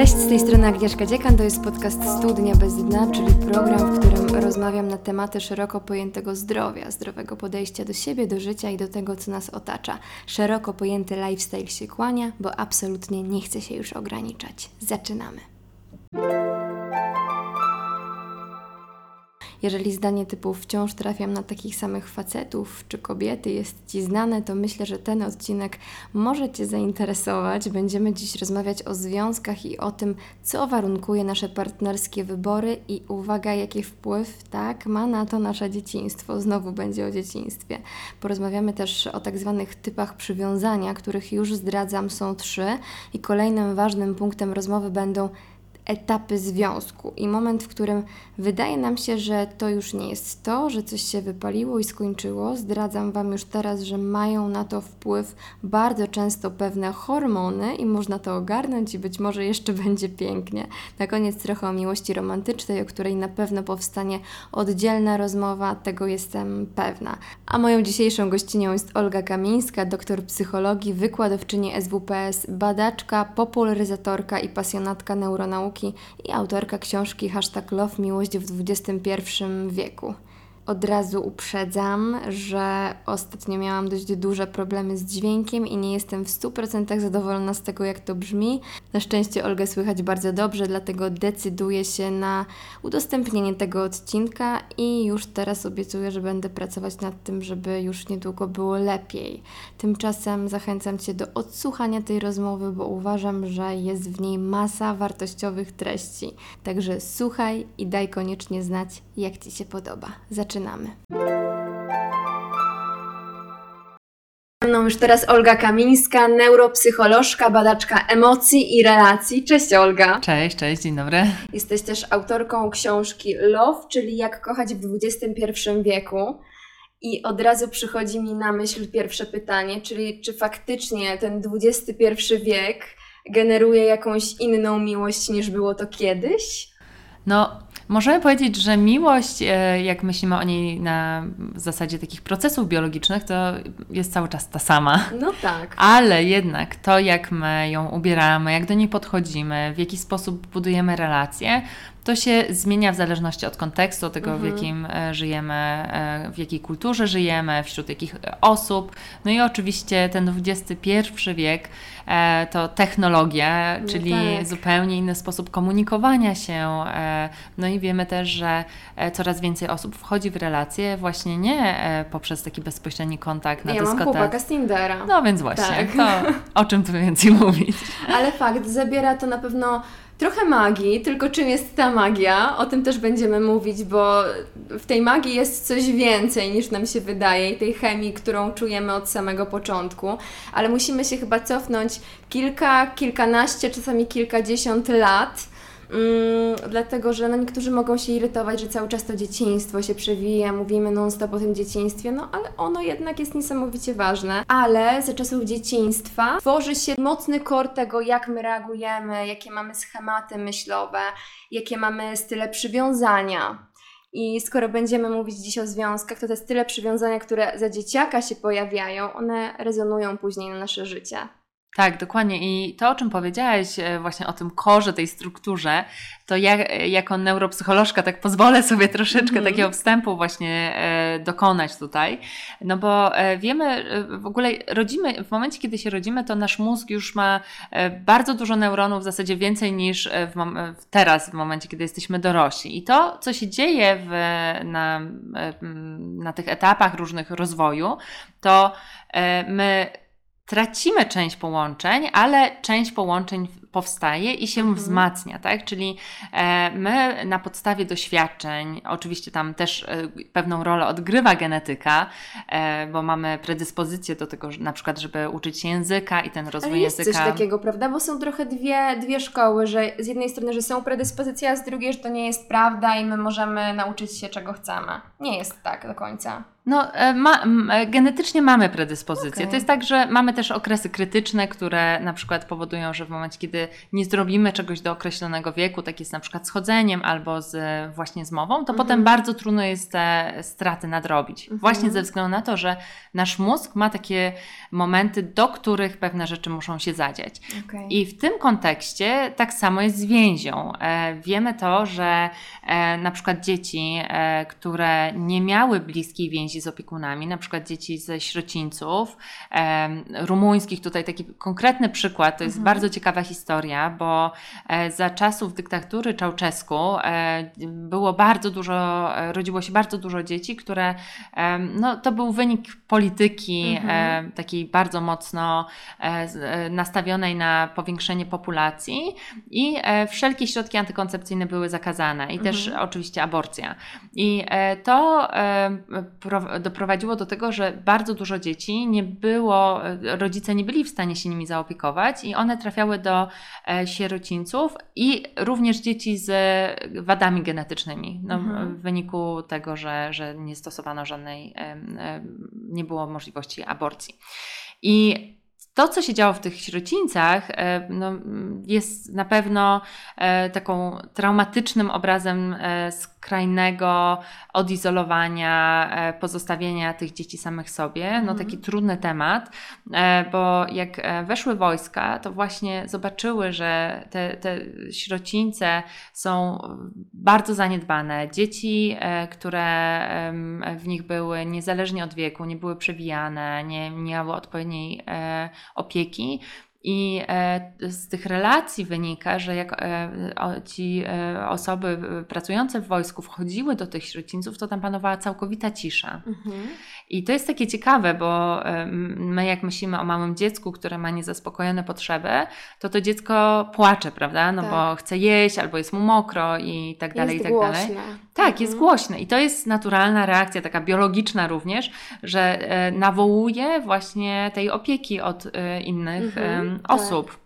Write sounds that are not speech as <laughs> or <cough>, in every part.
Cześć, z tej strony Agnieszka Dziekan, to jest podcast Studnia bez dna, czyli program, w którym rozmawiam na tematy szeroko pojętego zdrowia, zdrowego podejścia do siebie, do życia i do tego, co nas otacza. Szeroko pojęty lifestyle się kłania, bo absolutnie nie chce się już ograniczać. Zaczynamy. Jeżeli zdanie typu wciąż trafiam na takich samych facetów czy kobiety jest Ci znane, to myślę, że ten odcinek może Cię zainteresować. Będziemy dziś rozmawiać o związkach i o tym, co warunkuje nasze partnerskie wybory i uwaga, jaki wpływ tak ma na to nasze dzieciństwo. Znowu będzie o dzieciństwie. Porozmawiamy też o tak zwanych typach przywiązania, których już zdradzam są trzy i kolejnym ważnym punktem rozmowy będą etapy związku i moment, w którym wydaje nam się, że to już nie jest to, że coś się wypaliło i skończyło. Zdradzam Wam już teraz, że mają na to wpływ bardzo często pewne hormony i można to ogarnąć i być może jeszcze <laughs> będzie pięknie. Na koniec trochę o miłości romantycznej, o której na pewno powstanie oddzielna rozmowa, tego jestem pewna. A moją dzisiejszą gościnią jest Olga Kamińska, doktor psychologii, wykładowczyni SWPS, badaczka, popularyzatorka i pasjonatka neuronauki i autorka książki Hashtag Love Miłość w XXI wieku. Od razu uprzedzam, że ostatnio miałam dość duże problemy z dźwiękiem i nie jestem w 100% zadowolona z tego, jak to brzmi. Na szczęście Olgę słychać bardzo dobrze, dlatego decyduję się na udostępnienie tego odcinka i już teraz obiecuję, że będę pracować nad tym, żeby już niedługo było lepiej. Tymczasem zachęcam Cię do odsłuchania tej rozmowy, bo uważam, że jest w niej masa wartościowych treści. Także słuchaj i daj koniecznie znać, jak Ci się podoba. Zaczynamy zaczynamy. mną już teraz Olga Kamińska, neuropsycholożka, badaczka emocji i relacji. Cześć Olga. Cześć, cześć, dzień dobry. Jesteś też autorką książki Love, czyli Jak kochać w XXI wieku. I od razu przychodzi mi na myśl pierwsze pytanie, czyli czy faktycznie ten XXI wiek generuje jakąś inną miłość niż było to kiedyś? No, Możemy powiedzieć, że miłość, e, jak myślimy o niej na zasadzie takich procesów biologicznych, to jest cały czas ta sama. No tak. Ale jednak to, jak my ją ubieramy, jak do niej podchodzimy, w jaki sposób budujemy relacje, to się zmienia w zależności od kontekstu, od tego, mhm. w jakim e, żyjemy, e, w jakiej kulturze żyjemy, wśród jakich osób. No i oczywiście ten XXI wiek e, to technologia, no czyli tak. zupełnie inny sposób komunikowania się. No i wiemy też, że coraz więcej osób wchodzi w relacje właśnie nie poprzez taki bezpośredni kontakt na ja dyskotece. Ja mam chłopaka z Tindera. No więc właśnie, tak. to o czym tu więcej <laughs> mówić? Ale fakt, zabiera to na pewno trochę magii, tylko czym jest ta magia? O tym też będziemy mówić, bo w tej magii jest coś więcej niż nam się wydaje i tej chemii, którą czujemy od samego początku, ale musimy się chyba cofnąć kilka, kilkanaście, czasami kilkadziesiąt lat Mm, dlatego, że no niektórzy mogą się irytować, że cały czas to dzieciństwo się przewija, mówimy non-stop o tym dzieciństwie, no ale ono jednak jest niesamowicie ważne. Ale ze czasów dzieciństwa tworzy się mocny kor tego, jak my reagujemy, jakie mamy schematy myślowe, jakie mamy style przywiązania. I skoro będziemy mówić dziś o związkach, to te style przywiązania, które za dzieciaka się pojawiają, one rezonują później na nasze życie. Tak, dokładnie. I to, o czym powiedziałaś, e, właśnie o tym korze, tej strukturze, to ja e, jako neuropsycholożka tak pozwolę sobie troszeczkę mm takiego wstępu właśnie e, dokonać tutaj. No bo wiemy, w ogóle rodzimy, w momencie, kiedy się rodzimy, to nasz mózg już ma bardzo dużo neuronów, w zasadzie więcej niż w, w teraz, w momencie, kiedy jesteśmy dorośli. I to, co się dzieje w, na, na tych etapach różnych rozwoju, to my tracimy część połączeń, ale część połączeń powstaje i się mhm. wzmacnia, tak? Czyli e, my na podstawie doświadczeń, oczywiście tam też e, pewną rolę odgrywa genetyka, e, bo mamy predyspozycję do tego, że, na przykład, żeby uczyć się języka i ten rozwój ale jest języka. coś takiego, prawda? Bo są trochę dwie, dwie szkoły, że z jednej strony, że są predyspozycje, a z drugiej, że to nie jest prawda i my możemy nauczyć się czego chcemy. Nie jest tak do końca. No, e, ma, e, genetycznie mamy predyspozycję. Okej. To jest tak, że mamy też okresy krytyczne, które na przykład powodują, że w momencie, kiedy nie zrobimy czegoś do określonego wieku, tak jest na przykład z chodzeniem albo z, właśnie z mową, to Mhm. potem bardzo trudno jest te straty nadrobić. Mhm. Właśnie ze względu na to, że nasz mózg ma takie momenty, do których pewne rzeczy muszą się zadziać. Okej. I w tym kontekście tak samo jest z więzią. E, wiemy to, że na przykład dzieci, które nie miały bliskiej więzi z opiekunami, na przykład dzieci ze sierocińców, rumuńskich, tutaj taki konkretny przykład, to jest Mhm. bardzo ciekawa historia, bo e, za czasów dyktatury Czałczesku e, było bardzo dużo, e, rodziło się bardzo dużo dzieci, które, no to był wynik polityki Mhm. takiej bardzo mocno nastawionej na powiększenie populacji i wszelkie środki antykoncepcyjne były zakazane i też Mhm. oczywiście aborcja. I to doprowadziło do tego, że bardzo dużo dzieci nie było, rodzice nie byli w stanie się nimi zaopiekować i one trafiały do e, sierocińców i również dzieci z wadami genetycznymi, no, Mhm. w wyniku tego, że, że nie stosowano żadnej, nie było możliwości aborcji. I to, co się działo w tych sierocińcach, e, no, jest na pewno e, taką traumatycznym obrazem e, skrajnego odizolowania, e, pozostawienia tych dzieci samych sobie. No, Mhm. taki trudny temat, e, bo jak e, weszły wojska, to właśnie zobaczyły, że te, te sierocińce są bardzo zaniedbane. Dzieci, które w nich były, niezależnie od wieku, nie były przewijane, nie miały odpowiedniej opieki. I e, z tych relacji wynika, że jak e, ci e, osoby pracujące w wojsku wchodziły do tych sierocińców, to tam panowała całkowita cisza. Mhm. I to jest takie ciekawe, bo my jak myślimy o małym dziecku, które ma niezaspokojone potrzeby, to to dziecko płacze, prawda? No Tak. bo chce jeść, albo jest mu mokro i tak dalej, Jest i tak dalej. głośne. Tak, jest Mhm. głośne i to jest naturalna reakcja, taka biologiczna również, że nawołuje właśnie tej opieki od innych Mhm, tak. osób.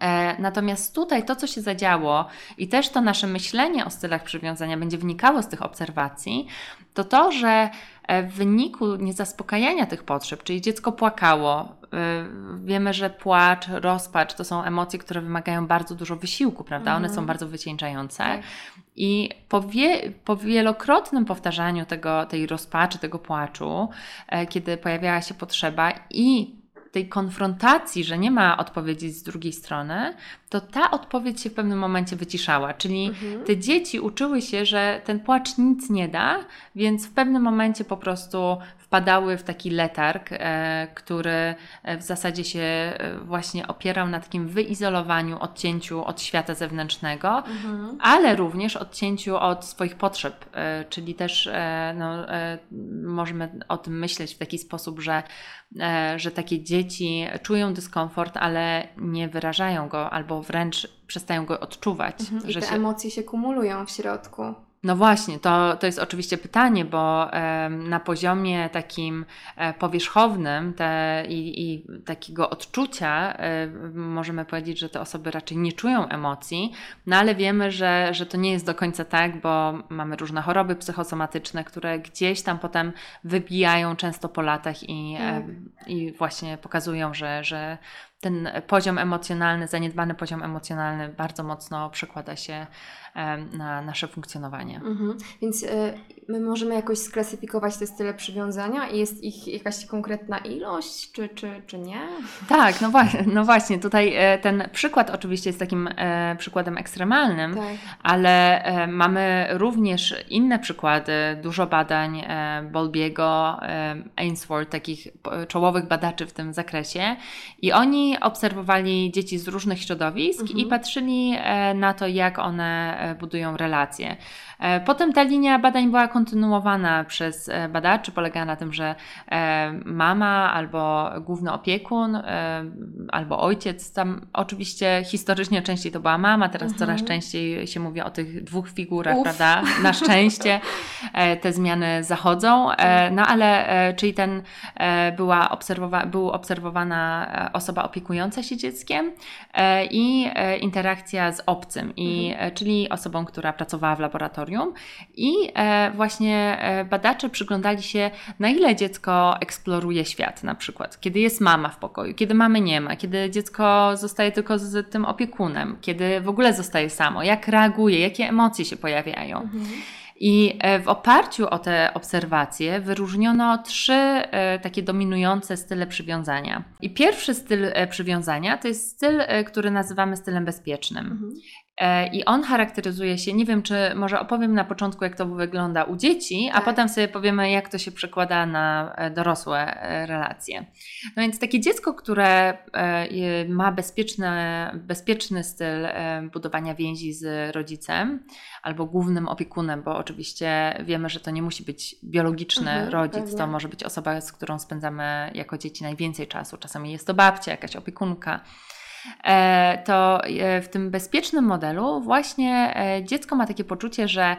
E, Natomiast tutaj to, co się zadziało, i też to nasze myślenie o stylach przywiązania będzie wynikało z tych obserwacji, to to, że e, w wyniku niezaspokajania tych potrzeb, czyli dziecko płakało, e, wiemy, że płacz, rozpacz to są emocje, które wymagają bardzo dużo wysiłku, prawda? One Mhm. są bardzo wycieńczające. Tak. I po, wie, po wielokrotnym powtarzaniu tego, tej rozpaczy, tego płaczu, kiedy pojawiała się potrzeba i tej konfrontacji, że nie ma odpowiedzi z drugiej strony, to ta odpowiedź się w pewnym momencie wyciszała. Czyli Mhm. te dzieci uczyły się, że ten płacz nic nie da, więc w pewnym momencie po prostu wpadały w taki letarg, e, który e, w zasadzie się e, właśnie opierał na takim wyizolowaniu, odcięciu od świata zewnętrznego, Mhm. ale również odcięciu od swoich potrzeb, czyli też no, możemy o tym myśleć w taki sposób, że, że takie dzieci czują dyskomfort, ale nie wyrażają go albo wręcz przestają go odczuwać. Mhm. I że te się, emocje się kumulują w środku. No właśnie, to, to jest oczywiście pytanie, bo na poziomie takim e, powierzchownym te, i, i takiego odczucia e, możemy powiedzieć, że te osoby raczej nie czują emocji, no ale wiemy, że, że to nie jest do końca tak, bo mamy różne choroby psychosomatyczne, które gdzieś tam potem wybijają często po latach i, Tak. em, i właśnie pokazują, że, że ten poziom emocjonalny, zaniedbany poziom emocjonalny bardzo mocno przekłada się na nasze funkcjonowanie. Mhm. Więc y, my możemy jakoś sklasyfikować te style przywiązania i jest ich jakaś konkretna ilość, czy, czy, czy nie? Tak, no właśnie, no właśnie, tutaj e, ten przykład oczywiście jest takim e, przykładem ekstremalnym, Tak. ale e, mamy również inne przykłady, dużo badań e, Bolbiego, e, Ainsworth, takich czołowych badaczy w tym zakresie i oni obserwowali dzieci z różnych środowisk Mhm. i patrzyli e, na to, jak one e, budują relacje. E, Potem ta linia badań była kontynuowana przez e, badaczy, polegała na tym, że e, mama albo główny opiekun, e, albo ojciec, tam oczywiście historycznie częściej to była mama, teraz Mhm. coraz częściej się mówi o tych dwóch figurach, Uf. prawda? Na szczęście e, te zmiany zachodzą, e, no ale e, czyli ten e, była obserwowa- był obserwowana e, osoba opiekująca się dzieckiem e, i e, interakcja z obcym, i, e, czyli osobą, która pracowała w laboratorium i e, właśnie e, badacze przyglądali się, na ile dziecko eksploruje świat na przykład. Kiedy jest mama w pokoju, kiedy mamy nie ma, kiedy dziecko zostaje tylko z tym opiekunem, kiedy w ogóle zostaje samo, jak reaguje, jakie emocje się pojawiają. Mhm. I e, w oparciu o te obserwacje wyróżniono trzy takie dominujące style przywiązania. I pierwszy styl przywiązania to jest styl, który nazywamy stylem bezpiecznym. Mhm. E, I on charakteryzuje się, nie wiem, czy może opowiem na początku, jak to wygląda u dzieci, tak. a potem sobie powiemy, jak to się przekłada na e, dorosłe e, relacje. No więc takie dziecko, które ma bezpieczny, bezpieczny styl budowania więzi z rodzicem albo głównym opiekunem, bo oczywiście wiemy, że to nie musi być biologiczny mhm, rodzic, pewnie. to może być osoba, z którą spędzamy jako dzieci najwięcej czasu. Czasami jest to babcia, jakaś opiekunka. E, to e, w tym bezpiecznym modelu właśnie e, dziecko ma takie poczucie, że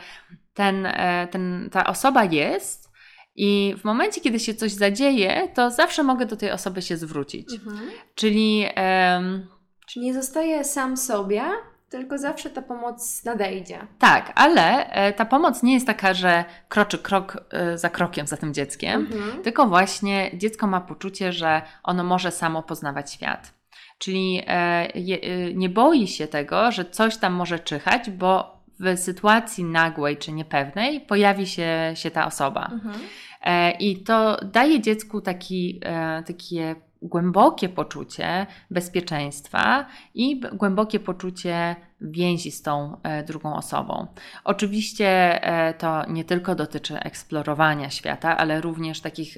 ten, ten, ta osoba jest i w momencie, kiedy się coś zadzieje, to zawsze mogę do tej osoby się zwrócić. Mhm. Czyli. Um, Czyli nie zostaje sam sobie, tylko zawsze ta pomoc nadejdzie. Tak, ale ta pomoc nie jest taka, że kroczy krok za krokiem za tym dzieckiem, mhm. tylko właśnie dziecko ma poczucie, że ono może samo poznawać świat. Czyli e, e, nie boi się tego, że coś tam może czyhać, bo w sytuacji nagłej czy niepewnej pojawi się, się ta osoba. Mhm. E, I to daje dziecku taki, takie głębokie poczucie bezpieczeństwa i głębokie poczucie więzi z tą e, drugą osobą. Oczywiście e, to nie tylko dotyczy eksplorowania świata, ale również takich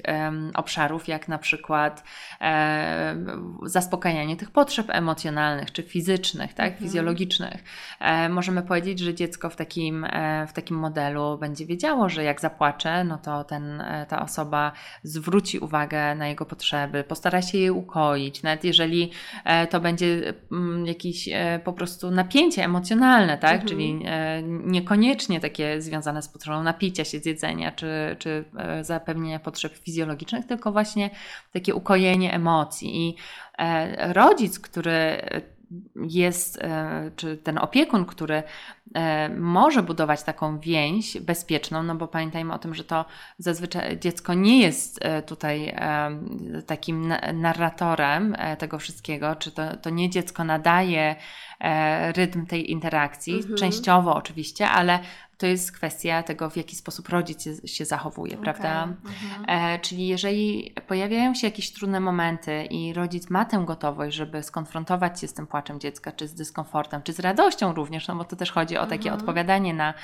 obszarów jak na przykład e, zaspokajanie tych potrzeb emocjonalnych czy fizycznych, tak, mhm. fizjologicznych. Możemy powiedzieć, że dziecko w takim, w takim modelu będzie wiedziało, że jak zapłacze, no to ten, ta osoba zwróci uwagę na jego potrzeby, postara się je ukoić, nawet jeżeli to będzie mm, jakiś po prostu napięcie, napięcie emocjonalne, tak? Mhm. Czyli e, niekoniecznie takie związane z potrzebą napicia się z jedzenia czy, czy e, zapewnienia potrzeb fizjologicznych, tylko właśnie takie ukojenie emocji. I e, rodzic, który jest, czy ten opiekun, który może budować taką więź bezpieczną, no bo pamiętajmy o tym, że to zazwyczaj dziecko nie jest e, tutaj takim narratorem tego wszystkiego, czy to, to nie dziecko nadaje rytm tej interakcji, mhm. częściowo oczywiście, ale to jest kwestia tego, w jaki sposób rodzic się zachowuje, okay. prawda? Mhm. E, czyli jeżeli pojawiają się jakieś trudne momenty i rodzic ma tę gotowość, żeby skonfrontować się z tym płaczem dziecka, czy z dyskomfortem, czy z radością również, no bo to też chodzi o takie mhm. odpowiadanie na,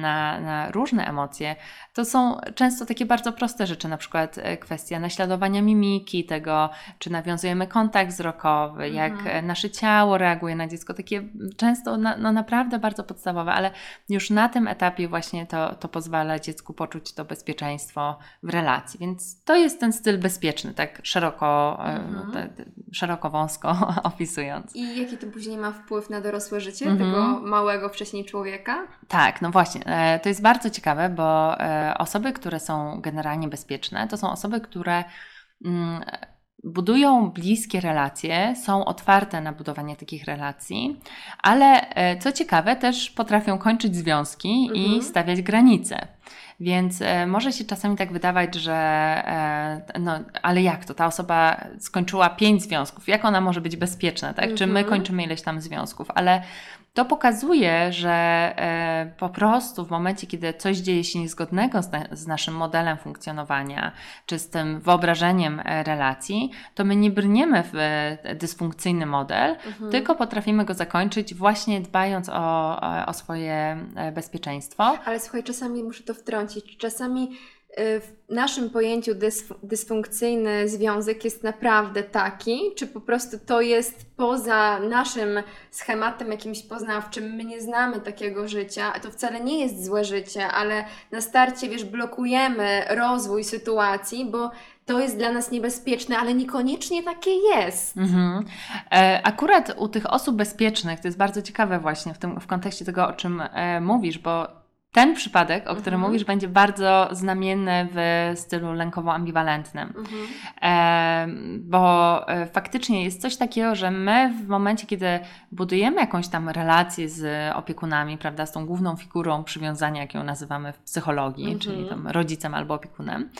na, na różne emocje, to są często takie bardzo proste rzeczy, na przykład e, kwestia naśladowania mimiki, tego, czy nawiązujemy kontakt wzrokowy, jak mhm. nasze ciało reaguje na dziecko, takie często na, no naprawdę bardzo podstawowe, ale już na tym etapie właśnie to, to pozwala dziecku poczuć to bezpieczeństwo w relacji. Więc to jest ten styl bezpieczny, tak szeroko, e, mhm. te, szeroko wąsko <laughs> opisując. I jaki to później ma wpływ na dorosłe życie mhm. tego małego wcześniej człowieka? Tak, no właśnie. E, to jest bardzo ciekawe, bo e, osoby, które są generalnie bezpieczne, to są osoby, które mm, budują bliskie relacje, są otwarte na budowanie takich relacji, ale e, co ciekawe, też potrafią kończyć związki mhm. i stawiać granice. Więc może się czasami tak wydawać, że no, ale jak to? Ta osoba skończyła pięć związków, jak ona może być bezpieczna, tak? Czy my mhm. kończymy ileś tam związków? Ale to pokazuje, że e, po prostu w momencie, kiedy coś dzieje się niezgodnego z, na, z, naszym modelem funkcjonowania, czy z tym wyobrażeniem e, relacji, to my nie brniemy w e, dysfunkcyjny model, mhm. tylko potrafimy go zakończyć właśnie dbając o, o swoje bezpieczeństwo. Ale słuchaj, czasami muszę to wtrącić, czasami w naszym pojęciu dysfunkcyjny związek jest naprawdę taki, czy po prostu to jest poza naszym schematem jakimś poznawczym, my nie znamy takiego życia, a to wcale nie jest złe życie, ale na starcie, wiesz, blokujemy rozwój sytuacji, bo to jest dla nas niebezpieczne, ale niekoniecznie takie jest. Mhm. E, akurat u tych osób bezpiecznych to jest bardzo ciekawe właśnie w, tym, w kontekście tego, o czym e, mówisz, bo ten przypadek, o którym Mhm. mówisz, będzie bardzo znamienny w stylu lękowo-ambiwalentnym. Mhm. E, bo faktycznie jest coś takiego, że my w momencie, kiedy budujemy jakąś tam relację z opiekunami, prawda, z tą główną figurą przywiązania, jak ją nazywamy w psychologii, Mhm. czyli tam rodzicem albo opiekunem,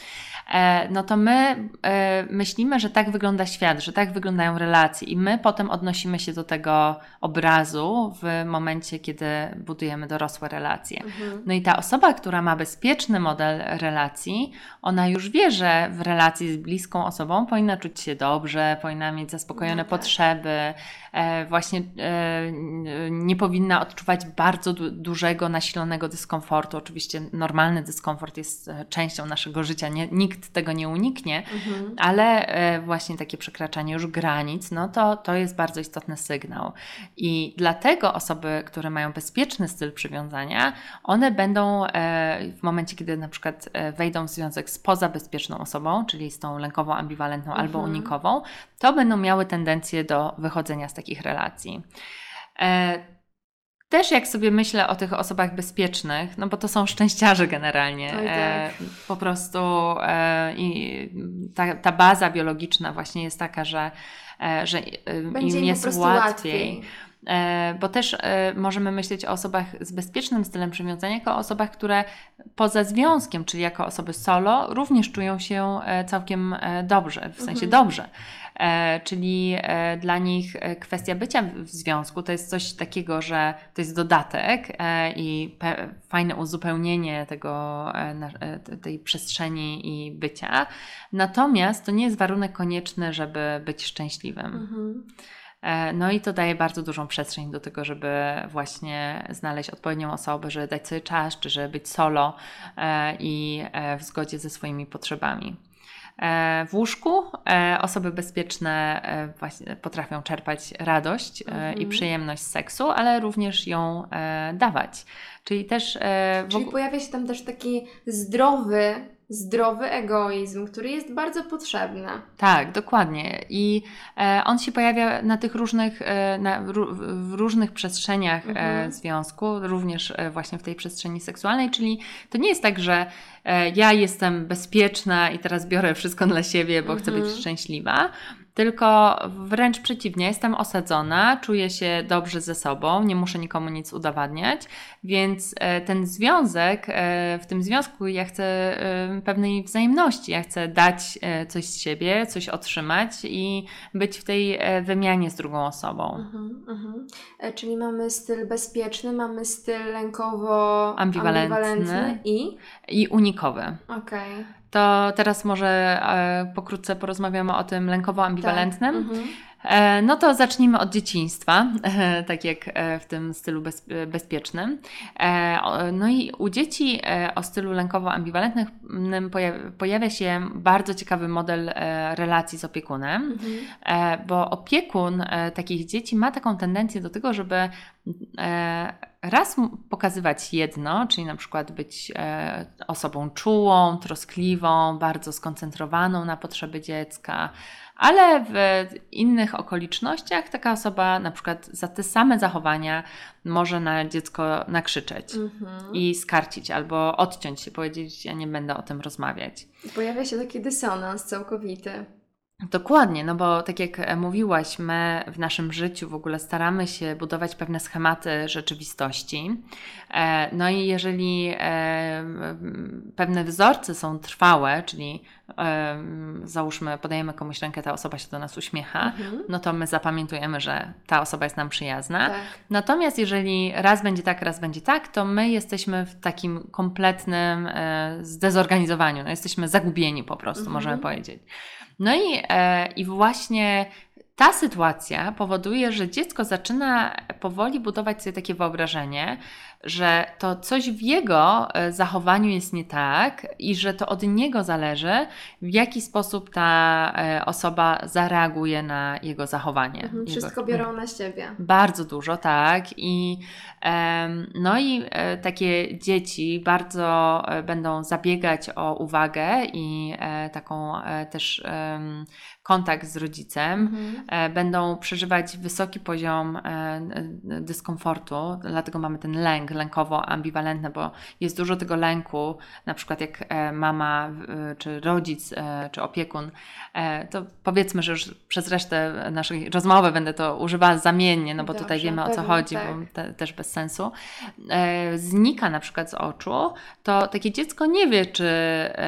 e, no to my e, myślimy, że tak wygląda świat, że tak wyglądają relacje i my potem odnosimy się do tego obrazu w momencie, kiedy budujemy dorosłe relacje. No i ta osoba, która ma bezpieczny model relacji, ona już wie, że w relacji z bliską osobą powinna czuć się dobrze, powinna mieć zaspokojone No tak. potrzeby, e, właśnie e, nie powinna odczuwać bardzo du- dużego, nasilonego dyskomfortu. Oczywiście normalny dyskomfort jest e, częścią naszego życia, nie, nikt tego nie uniknie, Mhm. ale właśnie takie przekraczanie już granic, no to, to jest bardzo istotny sygnał. I dlatego osoby, które mają bezpieczny styl przywiązania, one będą e, w momencie, kiedy na przykład e, wejdą w związek z poza bezpieczną osobą, czyli z tą lękową, ambiwalentną albo Mhm. unikową, to będą miały tendencję do wychodzenia z takich relacji. E, też jak sobie myślę o tych osobach bezpiecznych, no bo to są szczęściarze generalnie. Tak. E, po prostu e, i ta, ta baza biologiczna właśnie jest taka, że, e, że im jest łatwiej. łatwiej. E, Bo też e, możemy myśleć o osobach z bezpiecznym stylem przywiązania jako o osobach, które poza związkiem, czyli jako osoby solo, również czują się e, całkiem dobrze, w sensie Mhm. dobrze. Czyli dla nich kwestia bycia w związku to jest coś takiego, że to jest dodatek i fajne uzupełnienie tego, tej przestrzeni i bycia. Natomiast to nie jest warunek konieczny, żeby być szczęśliwym. Mhm. E, No i to daje bardzo dużą przestrzeń do tego, żeby właśnie znaleźć odpowiednią osobę, żeby dać sobie czas, czy żeby być solo e, i e, w zgodzie ze swoimi potrzebami. W łóżku osoby bezpieczne potrafią czerpać radość e, i Mhm. przyjemność z seksu, ale również ją dawać. Czyli też w Czyli pojawia się tam też taki zdrowy, zdrowy egoizm, który jest bardzo potrzebny. Tak, dokładnie. I e, on się pojawia na tych różnych, e, na, w różnych przestrzeniach e, Mhm. związku, również e, właśnie w tej przestrzeni seksualnej, czyli to nie jest tak, że e, ja jestem bezpieczna i teraz biorę wszystko dla siebie, bo chcę być Mhm. szczęśliwa. Tylko wręcz przeciwnie, jestem osadzona, czuję się dobrze ze sobą, nie muszę nikomu nic udowadniać, więc e, ten związek, e, w tym związku ja chcę e, pewnej wzajemności, ja chcę dać coś z siebie, coś otrzymać i być w tej wymianie z drugą osobą. Mhm, mhm. Czyli mamy styl bezpieczny, mamy styl lękowo Ambiwalentny. ambiwalentny i I unikowy. okej. To teraz może e, pokrótce porozmawiamy o tym lękowo-ambiwalentnym. Tak. Mhm. E, No to zacznijmy od dzieciństwa, <laughs> tak jak e, w tym stylu bez, bezpiecznym. E, No i u dzieci o stylu lękowo-ambiwalentnym poja- pojawia się bardzo ciekawy model relacji z opiekunem, Mhm. bo opiekun takich dzieci ma taką tendencję do tego, żeby raz pokazywać jedno, czyli na przykład być osobą czułą, troskliwą, bardzo skoncentrowaną na potrzeby dziecka, ale w innych okolicznościach taka osoba na przykład za te same zachowania może na dziecko nakrzyczeć Mhm. i skarcić albo odciąć się, powiedzieć, ja nie będę o tym rozmawiać. Pojawia się taki dysonans całkowity. Dokładnie, no bo tak jak e, mówiłaś, my w naszym życiu w ogóle staramy się budować pewne schematy rzeczywistości. E, No i jeżeli e, pewne wzorce są trwałe, czyli załóżmy, podajemy komuś rękę, ta osoba się do nas uśmiecha, Mhm. no to my zapamiętujemy, że ta osoba jest nam przyjazna. Tak. Natomiast jeżeli raz będzie tak, raz będzie tak, to my jesteśmy w takim kompletnym zdezorganizowaniu. No, jesteśmy zagubieni po prostu, Mhm. możemy powiedzieć. No i, e, i właśnie ta sytuacja powoduje, że dziecko zaczyna powoli budować sobie takie wyobrażenie, że to coś w jego e, zachowaniu jest nie tak i że to od niego zależy, w jaki sposób ta e, osoba zareaguje na jego zachowanie. Mhm. Jego- Wszystko biorą na siebie. bardzo dużo, tak. I, no i e, takie dzieci bardzo będą zabiegać o uwagę i taką też kontakt z rodzicem. Mhm. Będą przeżywać wysoki poziom dyskomfortu, dlatego mamy ten lęk, lękowo-ambiwalentne, bo jest dużo tego lęku, na przykład jak e, mama, e, czy rodzic, e, czy opiekun, to powiedzmy, że już przez resztę naszej rozmowy będę to używała zamiennie, no bo Dobrze, tutaj wiemy o co chodzi, tak. bo te, też bez sensu. Znika na przykład z oczu, to takie dziecko nie wie, czy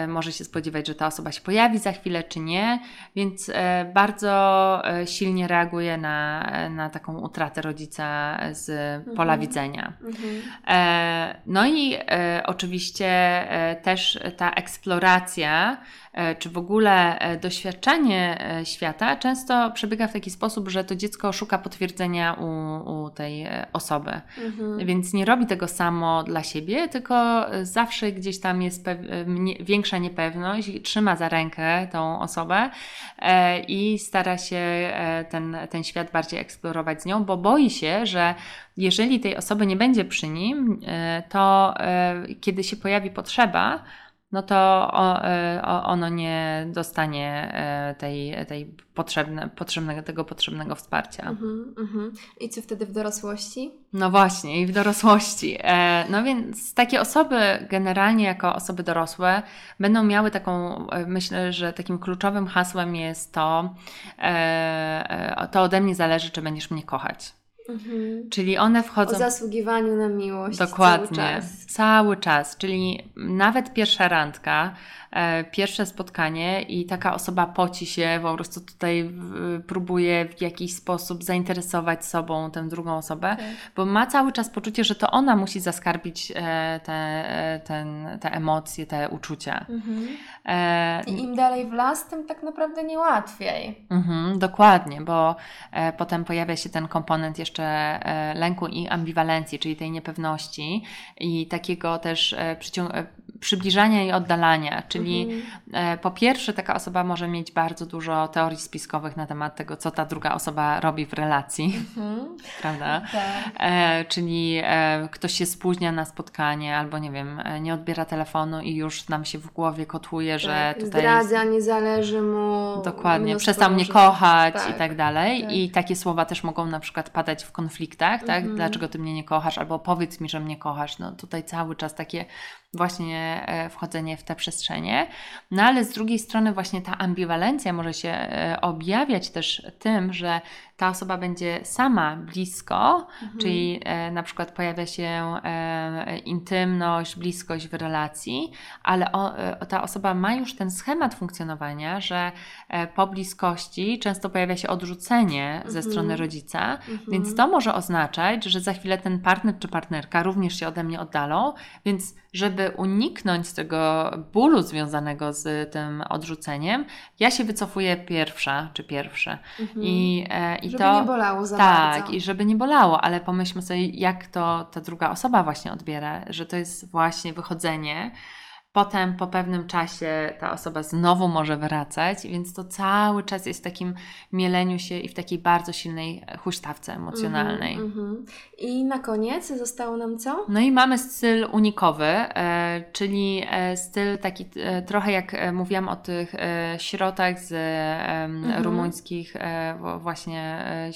może się spodziewać, że ta osoba się pojawi za chwilę, czy nie, więc bardzo silnie reaguje na, na taką utratę rodzica z pola Mhm. widzenia. Mhm. E, no i e, oczywiście e, też ta eksploracja, czy w ogóle e, doświadczanie e, świata często przebiega w taki sposób, że to dziecko szuka potwierdzenia u, u tej e, osoby. Mhm. Więc nie robi tego samo dla siebie, tylko e, zawsze gdzieś tam jest e, większa niepewność, trzyma za rękę tą osobę e, i stara się e, ten, ten świat bardziej eksplorować z nią, bo boi się, że jeżeli tej osoby nie będzie przy nim, e, to e, kiedy się pojawi potrzeba, no to e, ono nie dostanie e, tej, tej potrzebne, potrzebnego, tego potrzebnego wsparcia. Mhm, mhm. I co wtedy w dorosłości? No właśnie, i w dorosłości. E, no więc takie osoby, generalnie jako osoby dorosłe, będą miały taką, myślę, że takim kluczowym hasłem jest to, to ode mnie zależy, czy będziesz mnie kochać. Mhm. Czyli one O wchodzą. zasługiwaniu na miłość Dokładnie, cały czas. cały czas. Czyli nawet pierwsza randka, e, pierwsze spotkanie i taka osoba poci się, po prostu tutaj w, próbuje w jakiś sposób zainteresować sobą tę drugą osobę, Tak. bo ma cały czas poczucie, że to ona musi zaskarbić e, te, e, ten, te emocje, te uczucia. Mhm. E, I im dalej w las, tym tak naprawdę niełatwiej. Mhm, dokładnie, bo e, potem pojawia się ten komponent jeszcze e, lęku i ambiwalencji, czyli tej niepewności i takiego też e, przycią- e, przybliżania i oddalania. Czyli Mhm. e, po pierwsze, taka osoba może mieć bardzo dużo teorii spiskowych na temat tego, co ta druga osoba robi w relacji, Mhm. <laughs> prawda? Tak. E, czyli e, ktoś się spóźnia na spotkanie, albo nie wiem, e, nie odbiera telefonu i już nam się w głowie kotuje, że tak. tutaj. Zdradza, nie zależy mu. Dokładnie, przestał mnie kochać tak. i tak dalej. tak. I takie słowa też mogą na przykład padać w konfliktach, tak? Mhm. Dlaczego ty mnie nie kochasz? Albo powiedz mi, że mnie kochasz. No tutaj cały czas takie właśnie e, wchodzenie w te przestrzenie. No ale z drugiej strony właśnie ta ambiwalencja może się e, objawiać też tym, że ta osoba będzie sama blisko, Mhm. czyli e, na przykład pojawia się e, intymność, bliskość w relacji, ale o, e, ta osoba ma już ten schemat funkcjonowania, że e, po bliskości często pojawia się odrzucenie ze Mhm. strony rodzica, Mhm. więc to może oznaczać, że za chwilę ten partner czy partnerka również się ode mnie oddalą, więc żeby uniknąć tego bólu związanego z tym odrzuceniem, ja się wycofuję pierwsza czy pierwsze. Mhm. I, e, i Żeby to nie bolało za tak, bardzo. i żeby nie bolało, ale pomyślmy sobie, jak to ta druga osoba właśnie odbiera, że to jest właśnie wychodzenie. Potem po pewnym czasie ta osoba znowu może wracać, więc to cały czas jest w takim mieleniu się i w takiej bardzo silnej huśtawce emocjonalnej. Mhm, mhm. I na koniec zostało nam co? No i mamy styl unikowy, e, czyli e, styl taki e, trochę jak e, mówiłam o tych e, środach z e, Mhm. rumuńskich e, właśnie e,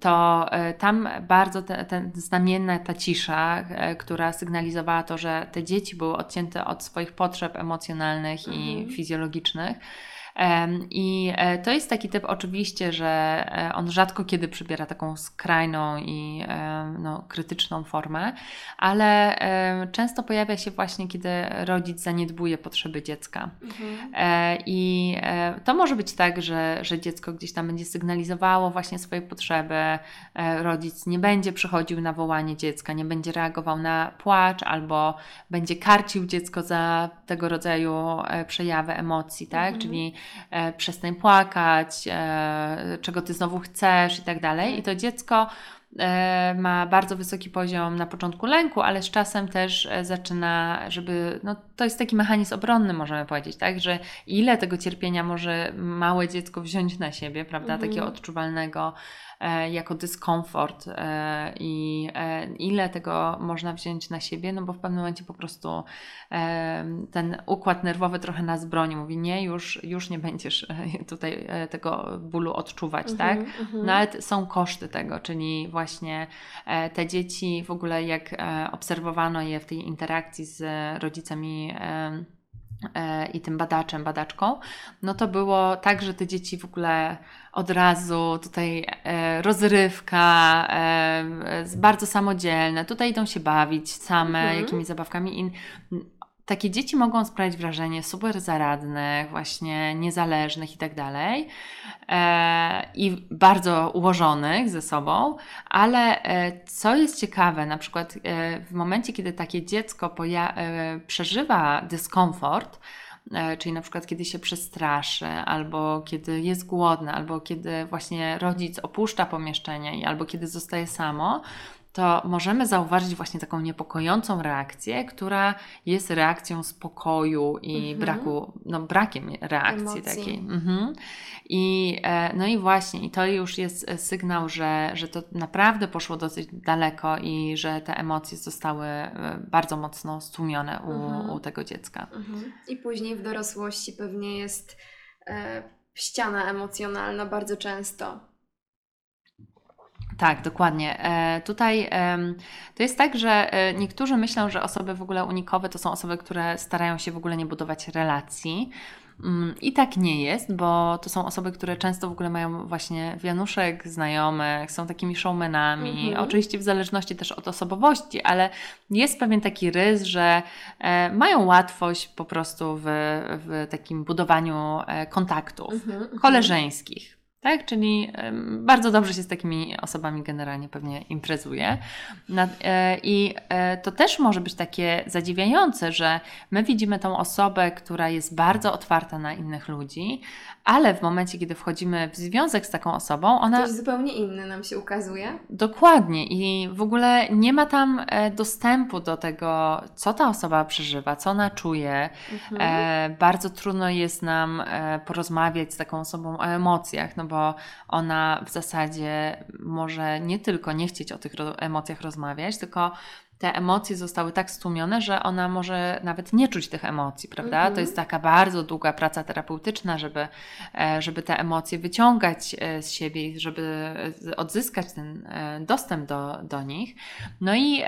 to e, tam bardzo te, te, znamienna ta cisza, e, która sygnalizowała to, że te dzieci były odcięte od swoich potrzeb emocjonalnych i Mhm. fizjologicznych. I e, to jest taki typ oczywiście, że e, on rzadko kiedy przybiera taką skrajną i e, no, krytyczną formę, ale często pojawia się właśnie, kiedy rodzic zaniedbuje potrzeby dziecka. Mhm. I to może być tak, że, że dziecko gdzieś tam będzie sygnalizowało właśnie swoje potrzeby, rodzic nie będzie przychodził na wołanie dziecka, nie będzie reagował na płacz albo będzie karcił dziecko za tego rodzaju przejawy emocji, tak? Mhm. Czyli przestań płakać, e, czego ty znowu chcesz i tak dalej. I to dziecko e, ma bardzo wysoki poziom na początku lęku, ale z czasem też e, zaczyna, żeby, no to jest taki mechanizm obronny, możemy powiedzieć, tak, że ile tego cierpienia może małe dziecko wziąć na siebie, prawda, Mhm. takiego odczuwalnego e, jako dyskomfort e, i e, ile tego można wziąć na siebie, no bo w pewnym momencie po prostu e, ten układ nerwowy trochę nas broni, mówi nie, już, już nie będziesz e, tutaj e, tego bólu odczuwać, tak, Mhm, mhm. no ale są koszty tego, czyli właśnie e, te dzieci, w ogóle jak e, obserwowano je w tej interakcji z rodzicami e, i tym badaczem, badaczką, no to było tak, że te dzieci w ogóle od razu tutaj rozrywka, bardzo samodzielne, tutaj idą się bawić same mhm. jakimiś zabawkami i takie dzieci mogą sprawiać wrażenie super zaradnych, właśnie niezależnych i tak dalej, e, i bardzo ułożonych ze sobą, ale e, co jest ciekawe, na przykład e, w momencie, kiedy takie dziecko przeżywa dyskomfort, czyli na przykład kiedy się przestraszy, albo kiedy jest głodne, albo kiedy właśnie rodzic opuszcza pomieszczenie, albo kiedy zostaje samo, to możemy zauważyć właśnie taką niepokojącą reakcję, która jest reakcją spokoju i mhm. braku, no brakiem reakcji Emocji. takiej. Mhm. I, e, no i właśnie, i to już jest sygnał, że, że to naprawdę poszło dosyć daleko i że te emocje zostały e, bardzo mocno stłumione u, mhm. u tego dziecka. Mhm. I później w dorosłości pewnie jest e, ściana emocjonalna bardzo często tak, dokładnie. E, tutaj to jest tak, że e, niektórzy myślą, że osoby w ogóle unikowe to są osoby, które starają się w ogóle nie budować relacji. Mm, I tak nie jest, bo to są osoby, które często w ogóle mają właśnie wianuszek znajomych, są takimi showmanami, mhm. oczywiście w zależności też od osobowości, ale jest pewien taki rys, że e, mają łatwość po prostu w, w takim budowaniu kontaktów mhm, mhm. koleżeńskich. Tak? Czyli bardzo dobrze się z takimi osobami generalnie pewnie imprezuje. E, I e, to też może być takie zadziwiające, że my widzimy tą osobę, która jest bardzo otwarta na innych ludzi, ale w momencie, kiedy wchodzimy w związek z taką osobą, ona. Coś zupełnie inny nam się ukazuje. Dokładnie. I w ogóle nie ma tam e, dostępu do tego, co ta osoba przeżywa, co ona czuje. Mhm. bardzo trudno jest nam porozmawiać z taką osobą o emocjach, no bo ona w zasadzie może nie tylko nie chcieć o tych emocjach rozmawiać, tylko te emocje zostały tak stłumione, że ona może nawet nie czuć tych emocji, prawda? -hmm. To jest taka bardzo długa praca terapeutyczna, żeby, e, żeby te emocje wyciągać e, z siebie i żeby odzyskać ten e, dostęp do, do nich. No i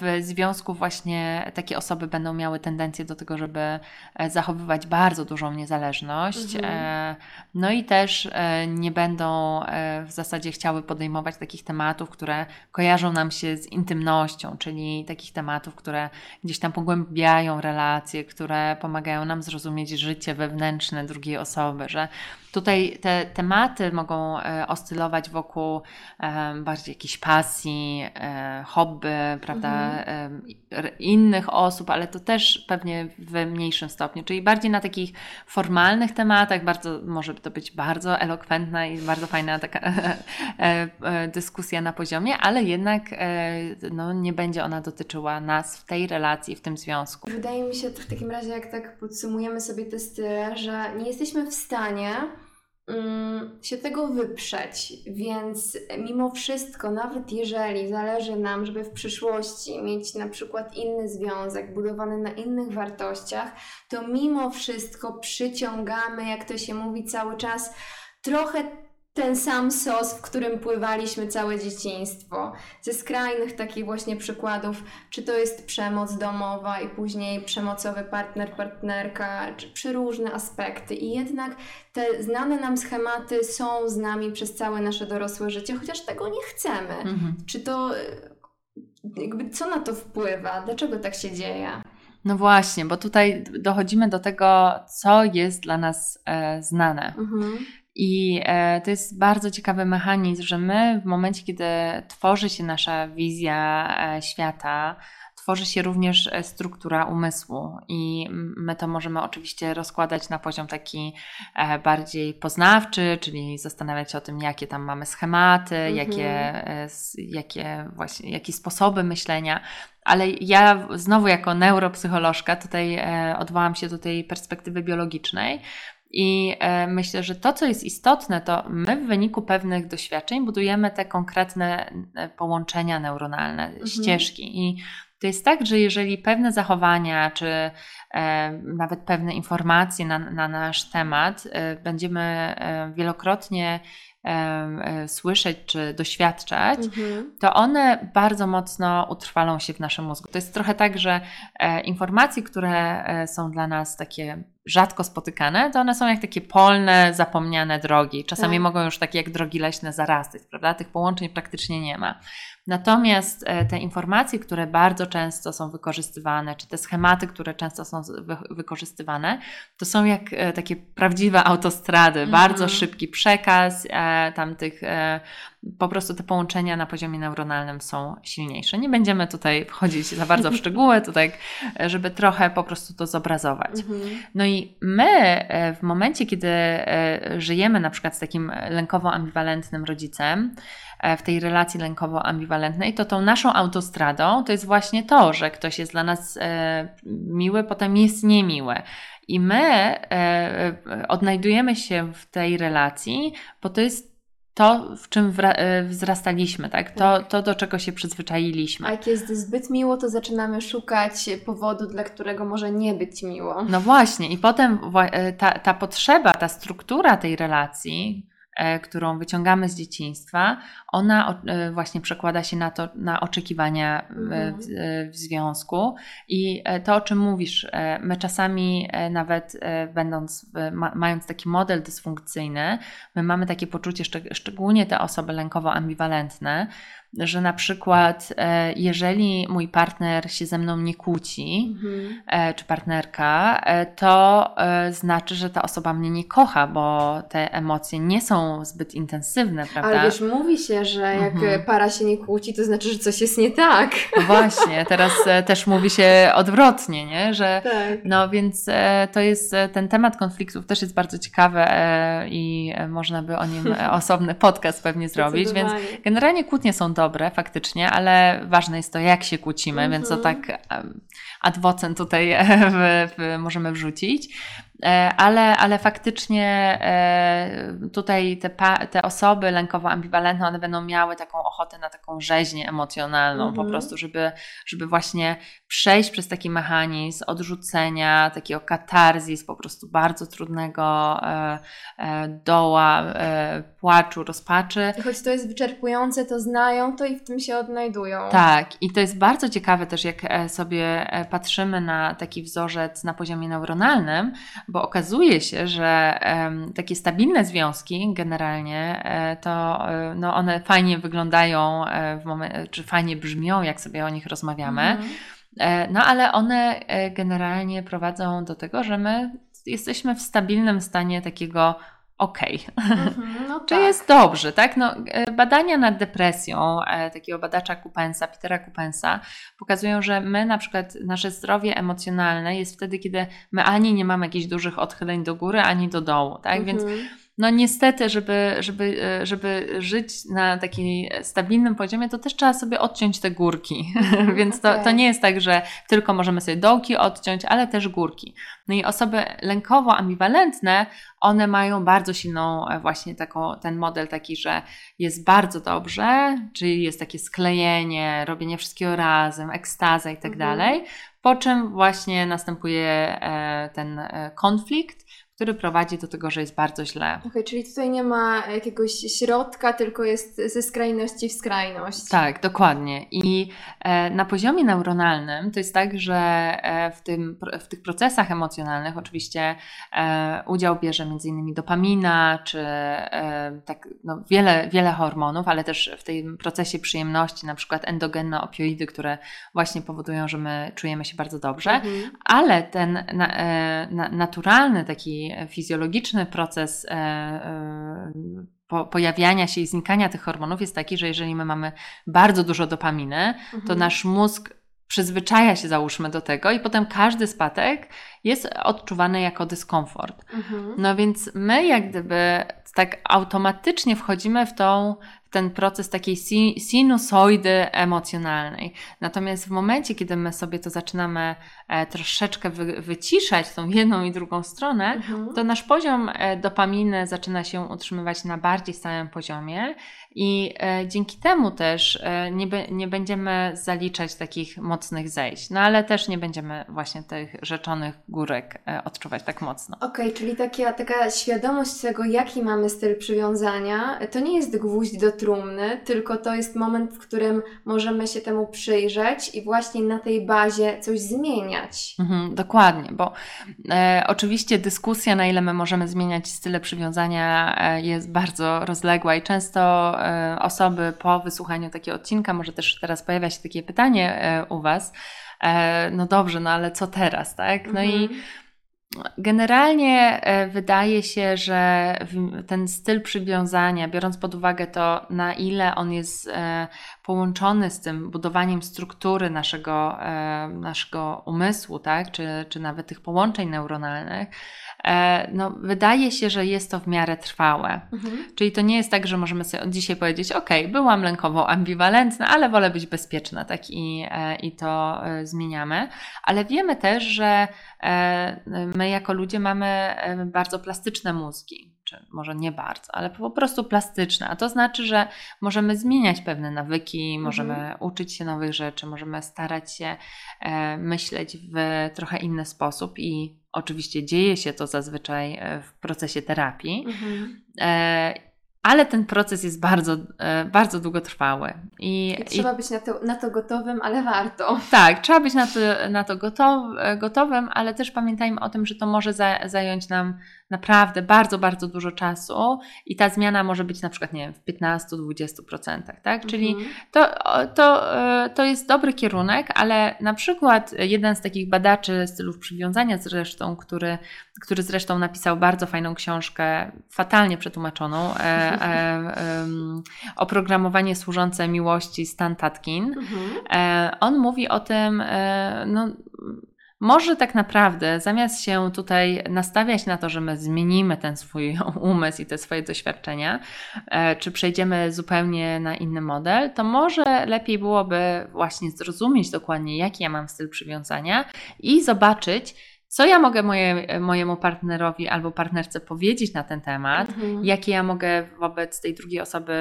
w związku właśnie takie osoby będą miały tendencję do tego, żeby zachowywać bardzo dużą niezależność. -hmm. No i też nie będą w zasadzie chciały podejmować takich tematów, które kojarzą nam się z intymnością, czyli takich tematów, które gdzieś tam pogłębiają relacje, które pomagają nam zrozumieć życie wewnętrzne drugiej osoby, że Tutaj te tematy mogą e, oscylować wokół e, bardziej jakiejś pasji, e, hobby, prawda, mhm. innych osób, ale to też pewnie w mniejszym stopniu, czyli bardziej na takich formalnych tematach, bardzo, może to być bardzo elokwentna i bardzo fajna taka <laughs> dyskusja na poziomie, ale jednak no, nie będzie ona dotyczyła nas w tej relacji, w tym związku. Wydaje mi się to w takim razie, jak tak podsumujemy sobie te style, że nie jesteśmy w stanie Mm, się tego wyprzeć, więc mimo wszystko, nawet jeżeli zależy nam, żeby w przyszłości mieć na przykład inny związek budowany na innych wartościach, to mimo wszystko przyciągamy, jak to się mówi cały czas, trochę ten sam sos, w którym pływaliśmy całe dzieciństwo. Ze skrajnych takich właśnie przykładów, czy to jest przemoc domowa i później przemocowy partner, partnerka, czy przeróżne aspekty. I jednak te znane nam schematy są z nami przez całe nasze dorosłe życie, chociaż tego nie chcemy. Mhm. Czy to, jakby co na to wpływa? Dlaczego tak się dzieje? No właśnie, bo tutaj dochodzimy do tego, co jest dla nas e, znane. Mhm. I e, to jest bardzo ciekawy mechanizm, że my w momencie, kiedy tworzy się nasza wizja e, świata, tworzy się również e, struktura umysłu i my to możemy oczywiście rozkładać na poziom taki bardziej poznawczy, czyli zastanawiać się o tym, jakie tam mamy schematy, mhm. jakie, jakie właśnie, jakie sposoby myślenia, ale ja znowu jako neuropsycholożka tutaj odwołam się do tej perspektywy biologicznej, i e, myślę, że to, co jest istotne, to my w wyniku pewnych doświadczeń budujemy te konkretne e, połączenia neuronalne, mhm. ścieżki. I to jest tak, że jeżeli pewne zachowania, czy e, nawet pewne informacje na, na nasz temat e, będziemy e, wielokrotnie e, słyszeć czy doświadczać, Mhm. to one bardzo mocno utrwalą się w naszym mózgu. To jest trochę tak, że informacje, które są dla nas takie rzadko spotykane, to one są jak takie polne, zapomniane drogi. Czasami Tak. mogą już takie jak drogi leśne zarastać, prawda? Tych połączeń praktycznie nie ma. Natomiast e, te informacje, które bardzo często są wykorzystywane, czy te schematy, które często są wykorzystywane, to są jak e, takie prawdziwe autostrady, Mhm. bardzo szybki przekaz, e, tam tych e, po prostu te połączenia na poziomie neuronalnym są silniejsze. Nie będziemy tutaj wchodzić za bardzo w szczegóły, <laughs> tutaj, żeby trochę po prostu to zobrazować. Mhm. No i my e, w momencie, kiedy e, żyjemy na przykład z takim lękowo-ambiwalentnym rodzicem, e, w tej relacji lękowo-ambiwalentnej, to tą naszą autostradą to jest właśnie to, że ktoś jest dla nas miły, potem jest niemiły. I my odnajdujemy się w tej relacji, bo to jest to, w czym e, wzrastaliśmy, tak? To, to, do czego się przyzwyczailiśmy. A jak jest zbyt miło, to zaczynamy szukać powodu, dla którego może nie być miło. No właśnie, i potem e, ta, ta potrzeba, ta struktura tej relacji, którą wyciągamy z dzieciństwa, ona e, właśnie przekłada się na to, na oczekiwania e, Mhm. w, e, w związku. I e, to, o czym mówisz, e, my czasami e, nawet e, będąc, mając taki model dysfunkcyjny, my mamy takie poczucie, szczeg- szczególnie te osoby lękowo-ambiwalentne, że na przykład e, jeżeli mój partner się ze mną nie kłóci, Mhm. e, czy partnerka, e, to znaczy, że ta osoba mnie nie kocha, bo te emocje nie są zbyt intensywne, prawda? Ale wiesz, mówi się, że jak Mhm. para się nie kłóci, to znaczy, że coś jest nie tak. No właśnie, teraz też mówi się odwrotnie, nie? że Tak. no więc to jest ten temat konfliktów też jest bardzo ciekawy i można by o nim osobny podcast pewnie zrobić, więc. Generalnie kłótnie są dobre, faktycznie, ale ważne jest to, jak się kłócimy, więc to Mhm. tak em, ad vocem tutaj <laughs> w, w, możemy wrzucić. E, Ale, ale faktycznie e, tutaj te, te osoby lękowo-ambiwalentne, one będą miały taką ochotę na taką rzeźnię emocjonalną, po Mhm. prostu, żeby, żeby właśnie przejść przez taki mechanizm odrzucenia, takiego katarzis, po prostu bardzo trudnego e, doła, płaczu, rozpaczy. Choć to jest wyczerpujące, to znają to i w tym się odnajdują. Tak, i to jest bardzo ciekawe też, jak sobie patrzymy na taki wzorzec na poziomie neuronalnym, bo okazuje się, że takie stabilne związki generalnie e, to e, no one fajnie wyglądają, e, czy fajnie brzmią, jak sobie o nich rozmawiamy. Mhm. No ale one generalnie prowadzą do tego, że my jesteśmy w stabilnym stanie takiego okej. Mhm. No <laughs> Czy tak. jest dobrze, tak? No, e, badania nad depresją e, takiego badacza Kupensa, Petera Kupensa, pokazują, że my na przykład nasze zdrowie emocjonalne jest wtedy, kiedy my ani nie mamy jakichś dużych odchyleń do góry, ani do dołu, tak? Więc Mhm. No niestety, żeby, żeby, e, żeby żyć na takim stabilnym poziomie, to też trzeba sobie odciąć te górki. <laughs> Więc to, to nie jest tak, że tylko możemy sobie dołki odciąć, ale też górki. No i osoby lękowo-ambiwalentne, one mają bardzo silną e, właśnie taką, ten model taki, że jest bardzo dobrze, czyli jest takie sklejenie, robienie wszystkiego razem, ekstaza i tak Mhm. dalej. Po czym właśnie następuje e, ten konflikt, który prowadzi do tego, że jest bardzo źle. Okej, czyli tutaj nie ma jakiegoś środka, tylko jest ze skrajności w skrajność. Tak, dokładnie. I e, na poziomie neuronalnym to jest tak, że e, w, tym, w tych procesach emocjonalnych oczywiście e, udział bierze m.in. dopamina, czy tak, no, wiele, wiele hormonów, ale też w tym procesie przyjemności, na przykład endogenne opioidy, które właśnie powodują, że my czujemy się bardzo dobrze. Mhm. Ale ten na, na, naturalny, taki fizjologiczny proces e, e, po, pojawiania się i znikania tych hormonów jest taki, że jeżeli my mamy bardzo dużo dopaminy, to Mhm. nasz mózg przyzwyczaja się, załóżmy, do tego, i potem każdy spadek jest odczuwany jako dyskomfort. Mhm. No więc my, jak gdyby tak automatycznie wchodzimy w, tą, ten proces takiej si- sinusoidy emocjonalnej. Natomiast w momencie, kiedy my sobie to zaczynamy e, troszeczkę wy- wyciszać, tą jedną i drugą stronę, Mhm. to nasz poziom e, dopaminy zaczyna się utrzymywać na bardziej stałym poziomie i e, dzięki temu też nie, nie będziemy zaliczać takich mocnych zejść, no ale też nie będziemy właśnie tych rzeczonych górek e, odczuwać tak mocno. Okej, czyli taka, taka świadomość tego, jaki mamy styl przywiązania, to nie jest gwóźdź do trumny, tylko to jest moment, w którym możemy się temu przyjrzeć i właśnie na tej bazie coś zmieniać. Mhm, dokładnie, bo e, oczywiście dyskusja, na ile my możemy zmieniać style przywiązania, e, jest bardzo rozległa i często e, osoby po wysłuchaniu takiego odcinka, może też teraz pojawia się takie pytanie e, u Was, no dobrze, no ale co teraz, tak? No i Mhm. Generalnie e, wydaje się, że ten styl przywiązania, biorąc pod uwagę to, na ile on jest e, połączony z tym budowaniem struktury naszego, e, naszego umysłu, tak? czy, czy nawet tych połączeń neuronalnych, e, no, wydaje się, że jest to w miarę trwałe. Mhm. Czyli to nie jest tak, że możemy sobie od dzisiaj powiedzieć, ok, byłam lękowo ambiwalentna, ale wolę być bezpieczna, tak i, e, i to e, zmieniamy. Ale wiemy też, że e, my jako ludzie mamy e, bardzo plastyczne mózgi, czy może nie bardzo, ale po prostu plastyczne, a to znaczy, że możemy zmieniać pewne nawyki, możemy uczyć się nowych rzeczy, możemy starać się e, myśleć w trochę inny sposób i oczywiście dzieje się to zazwyczaj e, w procesie terapii. Mhm. E, ale ten proces jest bardzo, e, bardzo długotrwały. I, I trzeba być na to, na to gotowym, ale warto. tak, trzeba być na to, na to gotow, e, gotowym, ale też pamiętajmy o tym, że to może za, zająć nam naprawdę bardzo, bardzo dużo czasu i ta zmiana może być na przykład, nie wiem, w 15-20%, tak? Czyli Mhm. to, to, e, to jest dobry kierunek, ale na przykład jeden z takich badaczy stylów przywiązania zresztą, który, który zresztą napisał bardzo fajną książkę, fatalnie przetłumaczoną, e, e, <laughs> em, oprogramowanie służące miłości Stan Tatkin. Mhm. E, on mówi o tym, e, no, może tak naprawdę zamiast się tutaj nastawiać na to, że my zmienimy ten swój <laughs> umysł i te swoje doświadczenia, e, czy przejdziemy zupełnie na inny model, to może lepiej byłoby właśnie zrozumieć dokładnie, jaki ja mam styl przywiązania i zobaczyć, co ja mogę moje, mojemu partnerowi albo partnerce powiedzieć na ten temat, Mhm. jakie ja mogę wobec tej drugiej osoby,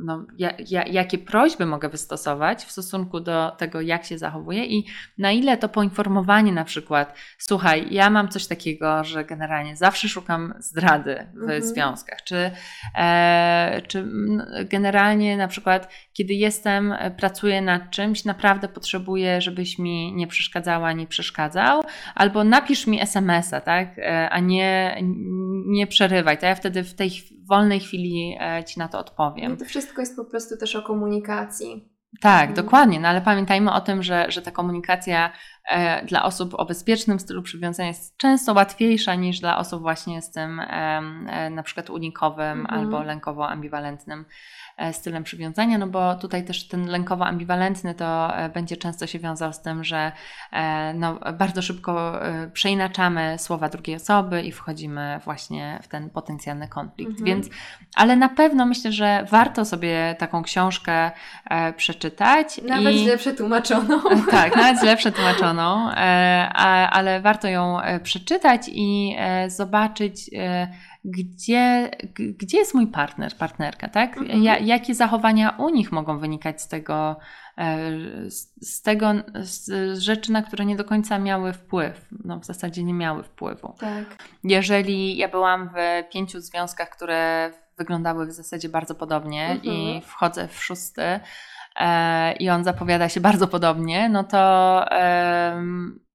no, ja, ja, jakie prośby mogę wystosować w stosunku do tego, jak się zachowuje i na ile to poinformowanie na przykład, słuchaj, ja mam coś takiego, że generalnie zawsze szukam zdrady w Mhm. związkach, czy, e, czy generalnie na przykład, kiedy jestem, e, pracuję nad czymś, naprawdę potrzebuję, żebyś mi nie przeszkadzała, nie przeszkadzał, albo napisz mi SMS-a, tak, E, a nie, nie przerywaj, to ja wtedy w tej wolnej chwili e, Ci na to odpowiem. No to wszystko jest po prostu też o komunikacji. Tak, Mhm. dokładnie, no ale pamiętajmy o tym, że, że ta komunikacja e, dla osób o bezpiecznym stylu przywiązania jest często łatwiejsza niż dla osób właśnie z tym em, e, na przykład unikowym Mhm. albo lękowo-ambiwalentnym e, stylem przywiązania, no bo tutaj też ten lękowo-ambiwalentny to e, będzie często się wiązał z tym, że e, no, bardzo szybko e, przeinaczamy słowa drugiej osoby i wchodzimy właśnie w ten potencjalny konflikt, Mhm. więc ale na pewno myślę, że warto sobie taką książkę e, przeczytać. Nawet i... źle przetłumaczoną. <laughs> Tak, nawet źle przetłumaczoną, <laughs> e, ale warto ją e, przeczytać i e, zobaczyć, e, gdzie, gdzie jest mój partner, partnerka, tak? Mhm. Ja, jakie zachowania u nich mogą wynikać z tego, e, z, tego, z rzeczy, na które nie do końca miały wpływ. No, w zasadzie nie miały wpływu. Tak. Jeżeli ja byłam w pięciu związkach, które wyglądały w zasadzie bardzo podobnie Mhm. i wchodzę w szósty e, i on zapowiada się bardzo podobnie, no to em,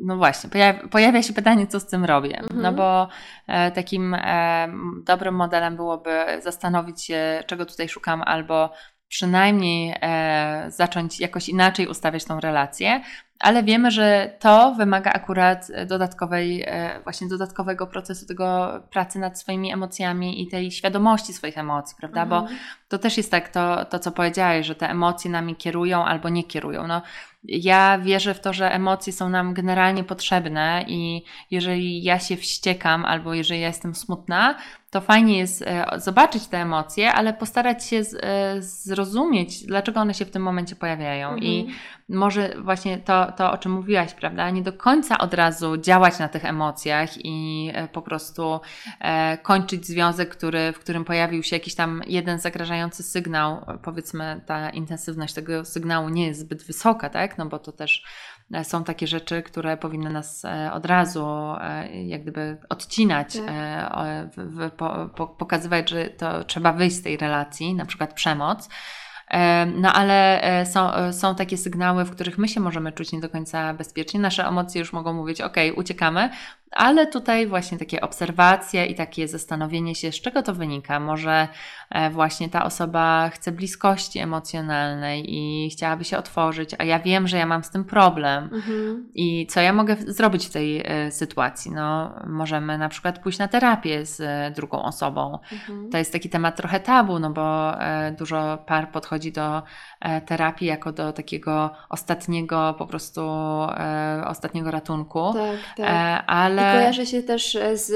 no właśnie, pojawia, pojawia się pytanie, co z tym robię. Mhm. No bo e, takim em, dobrym modelem byłoby zastanowić się, czego tutaj szukam, albo przynajmniej e, zacząć jakoś inaczej ustawiać tą relację, ale wiemy, że to wymaga akurat dodatkowej, e, właśnie dodatkowego procesu tego pracy nad swoimi emocjami i tej świadomości swoich emocji, prawda? Bo Mhm. To też jest tak, to, to co powiedziałeś, że te emocje nami kierują albo nie kierują. No, ja wierzę w to, że emocje są nam generalnie potrzebne i jeżeli ja się wściekam albo jeżeli ja jestem smutna, to fajnie jest e, zobaczyć te emocje, ale postarać się e, zrozumieć, dlaczego one się w tym momencie pojawiają. I Mhm. może właśnie to, to, o czym mówiłaś, prawda? Nie do końca od razu działać na tych emocjach i e, po prostu kończyć związek, który, w którym pojawił się jakiś tam jeden zagrażający sygnał. Powiedzmy, ta intensywność tego sygnału nie jest zbyt wysoka, tak? No bo to też e, są takie rzeczy, które powinny nas e, od razu jak gdyby odcinać, tak. pokazywać, że to trzeba wyjść z tej relacji, na przykład przemoc. No ale e, są, e, są takie sygnały, w których my się możemy czuć nie do końca bezpiecznie. Nasze emocje już mogą mówić, ok, uciekamy, ale tutaj właśnie takie obserwacje i takie zastanowienie się, z czego to wynika. Może e, właśnie ta osoba chce bliskości emocjonalnej i chciałaby się otworzyć, a ja wiem, że ja mam z tym problem. Mhm. I co ja mogę zrobić w tej e, sytuacji? No, możemy na przykład pójść na terapię z e, drugą osobą. Mhm. To jest taki temat trochę tabu, no bo dużo par podchodzi do terapii jako do takiego ostatniego, po prostu ostatniego ratunku. Tak, tak. Ale i kojarzy się też z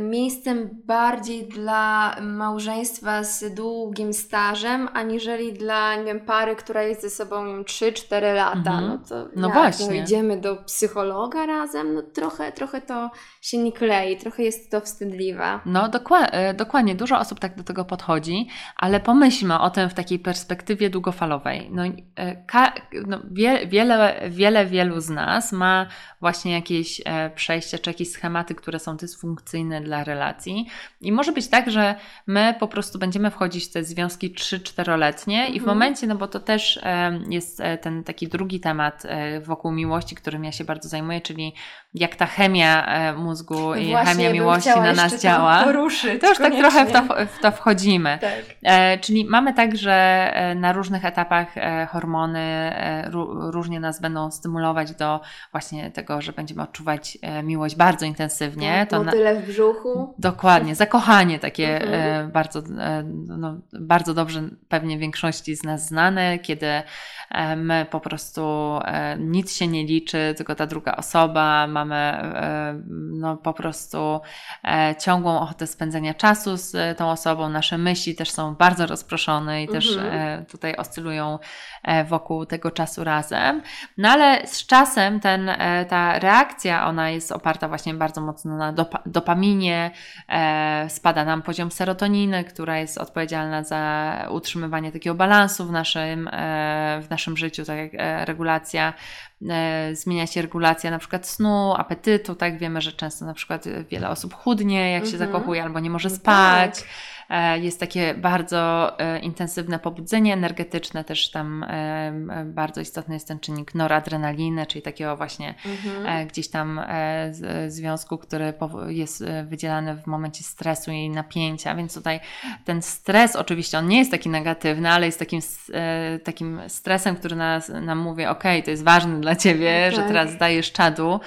miejscem bardziej dla małżeństwa z długim stażem, aniżeli dla, nie wiem, pary, która jest ze sobą, nie wiem, 3-4 lata. Mhm. No to no jak, właśnie. No, idziemy do psychologa razem, no trochę, trochę to się nie klei, trochę jest to wstydliwe. No dokładnie, e, dokładnie, dużo osób tak do tego podchodzi, ale pomyślmy o tym w takiej perspektywie długofalowej. No, ka, no wie, wiele, wiele, wielu z nas ma właśnie jakieś e, przejścia czy jakieś schematy, które są dysfunkcyjne dla relacji. I może być tak, że my po prostu będziemy wchodzić w te związki 3-4-letnie mhm. i w mhm. momencie, no bo to też e, jest e, ten taki drugi temat wokół miłości, którym ja się bardzo zajmuję, czyli jak ta chemia mózgu no i Właśnie, chemia miłości na nas działa. Poruszyć, to już koniecznie. tak trochę w to, w to wchodzimy. Tak. czyli mamy tak, że na różnych etapach hormony różnie nas będą stymulować do właśnie tego że będziemy odczuwać e, miłość bardzo intensywnie. Tak, to tyle w brzuchu. Dokładnie, zakochanie takie mhm. E, bardzo, e, no, bardzo dobrze pewnie większości z nas znane, kiedy my po prostu nic się nie liczy, tylko ta druga osoba, mamy no, po prostu ciągłą ochotę spędzenia czasu z tą osobą, nasze myśli też są bardzo rozproszone i też mhm. tutaj oscylują wokół tego czasu razem. No ale z czasem ten, ta reakcja, ona jest oparta właśnie bardzo mocno na dopa dopaminie, e, spada nam poziom serotoniny, która jest odpowiedzialna za utrzymywanie takiego balansu w naszym, e, w naszym życiu, tak jak e, regulacja e, zmienia się regulacja na przykład snu, apetytu, tak wiemy, że często na przykład wiele osób chudnie, jak się mhm. zakochuje, albo nie może no spać. Tak. E, jest takie bardzo e, intensywne pobudzenie energetyczne, też tam e, bardzo istotny jest ten czynnik noradrenaliny, czyli takiego właśnie mhm. gdzieś tam związku, który jest wydzielany w momencie stresu i napięcia, więc tutaj ten stres oczywiście on nie jest taki negatywny, ale jest takim, takim stresem, który nas, nam mówi, ok, to jest ważne dla Ciebie, że tak. teraz dajesz czadu,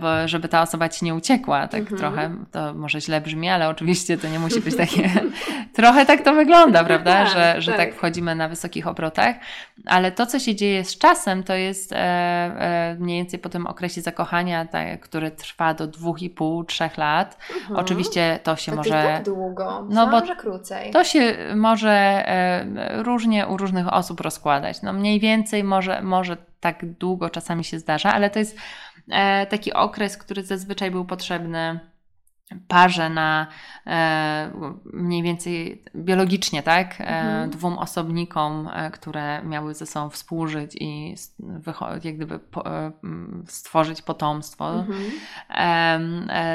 bo żeby ta osoba Ci nie uciekła, tak mhm. trochę, to może źle brzmi, ale oczywiście to nie musi być takie <laughs> Trochę tak to wygląda, prawda? Tak, że, że tak. tak wchodzimy na wysokich obrotach, ale to, co się dzieje z czasem, to jest e, e, mniej więcej po tym okresie zakochania, tak, który trwa do dwóch i pół, trzech lat. Mhm. Oczywiście to się to może. tak długo, no bo może krócej. To się może e, różnie u różnych osób rozkładać. No mniej więcej może, może tak długo czasami się zdarza, ale to jest e, taki okres, który zazwyczaj był potrzebny parze na e, mniej więcej biologicznie, tak? E, mhm. Dwóm osobnikom, e, które miały ze sobą współżyć i jak gdyby po, stworzyć potomstwo, mhm.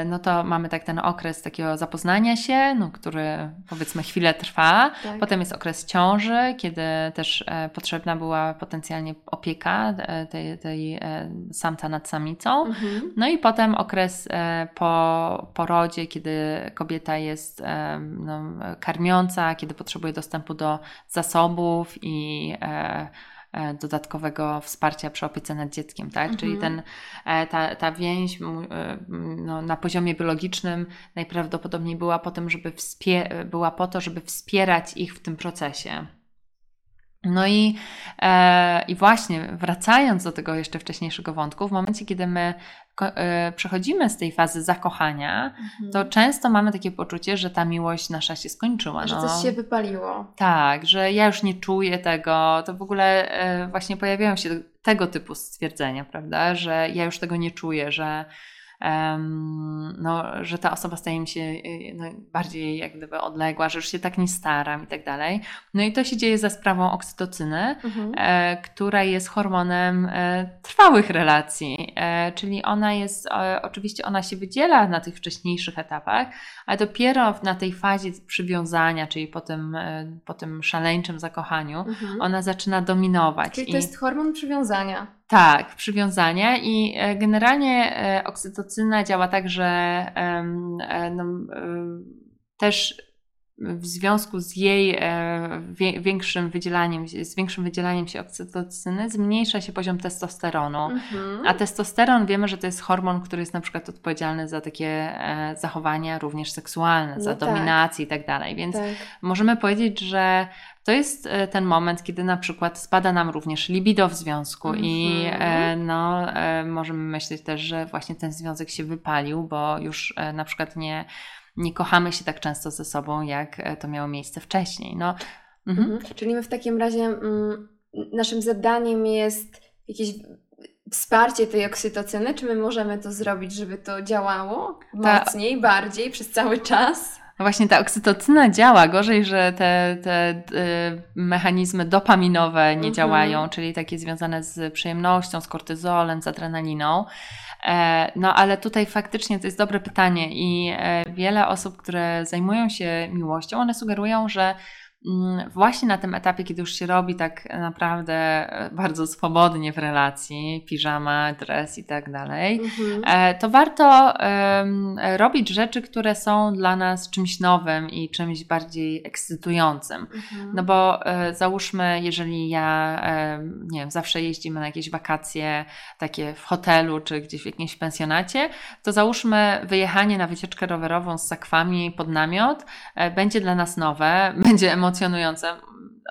No to mamy tak ten okres takiego zapoznania się, no, który powiedzmy chwilę trwa. Tak. Potem jest okres ciąży, kiedy też potrzebna była potencjalnie opieka tej, tej samca nad samicą. Mhm. No i potem okres po porodzie porodzie, kiedy kobieta jest no, karmiąca, kiedy potrzebuje dostępu do zasobów i e, e, dodatkowego wsparcia przy opiece nad dzieckiem, tak? Mhm. Czyli ten, e, ta, ta więź no, na poziomie biologicznym najprawdopodobniej była po, tym, żeby była po to, żeby wspierać ich w tym procesie. No i, e, i właśnie wracając do tego jeszcze wcześniejszego wątku, w momencie, kiedy my e, przechodzimy z tej fazy zakochania, mhm. to często mamy takie poczucie, że ta miłość nasza się skończyła. Że no. coś się wypaliło. Tak, że ja już nie czuję tego. To w ogóle e, właśnie pojawiają się tego typu stwierdzenia, prawda, że ja już tego nie czuję, że no, że ta osoba staje mi się y, no, bardziej jak gdyby odległa, że już się tak nie staram i tak dalej. No i to się dzieje za sprawą oksytocyny, mhm. e, która jest hormonem e, trwałych relacji, e, czyli ona jest, oczywiście ona się wydziela na tych wcześniejszych etapach, ale dopiero na tej fazie przywiązania, czyli po tym, po tym szaleńczym zakochaniu, mhm. ona zaczyna dominować. Czyli to jest hormon przywiązania. Tak, przywiązania i e, generalnie oksytocyna działa tak, że no, też w związku z jej e, większym wydzielaniem, z większym wydzielaniem się oksytocyny zmniejsza się poziom testosteronu. Mhm. A testosteron wiemy, że to jest hormon, który jest na przykład odpowiedzialny za takie e, zachowania również seksualne, no za tak. dominację i tak dalej. Więc tak. możemy powiedzieć, że to jest e, ten moment, kiedy na przykład spada nam również libido w związku mhm. i no, możemy myśleć też, że właśnie ten związek się wypalił, bo już na przykład nie nie kochamy się tak często ze sobą, jak e, to miało miejsce wcześniej. No. Mhm. Mhm. Czyli my w takim razie mm, naszym zadaniem jest jakieś wsparcie tej oksytocyny, czy my możemy to zrobić, żeby to działało mocniej, ta... bardziej, przez cały czas? No właśnie ta oksytocyna działa, gorzej, że te, te y, mechanizmy dopaminowe nie mhm. działają, czyli takie związane z przyjemnością, z kortyzolem, z adrenaliną. E, no ale tutaj faktycznie to jest dobre pytanie i e, wiele osób, które zajmują się miłością, one sugerują, że właśnie na tym etapie, kiedy już się robi tak naprawdę e, bardzo swobodnie w relacji, piżama, dres i tak dalej, mhm. to warto robić rzeczy, które są dla nas czymś nowym i czymś bardziej ekscytującym. Mhm. No bo załóżmy, jeżeli ja, nie wiem, zawsze jeździmy na jakieś wakacje takie w hotelu czy gdzieś w jakimś pensjonacie, to załóżmy wyjechanie na wycieczkę rowerową z sakwami pod namiot e, będzie dla nas nowe, <laughs> będzie emocjonujące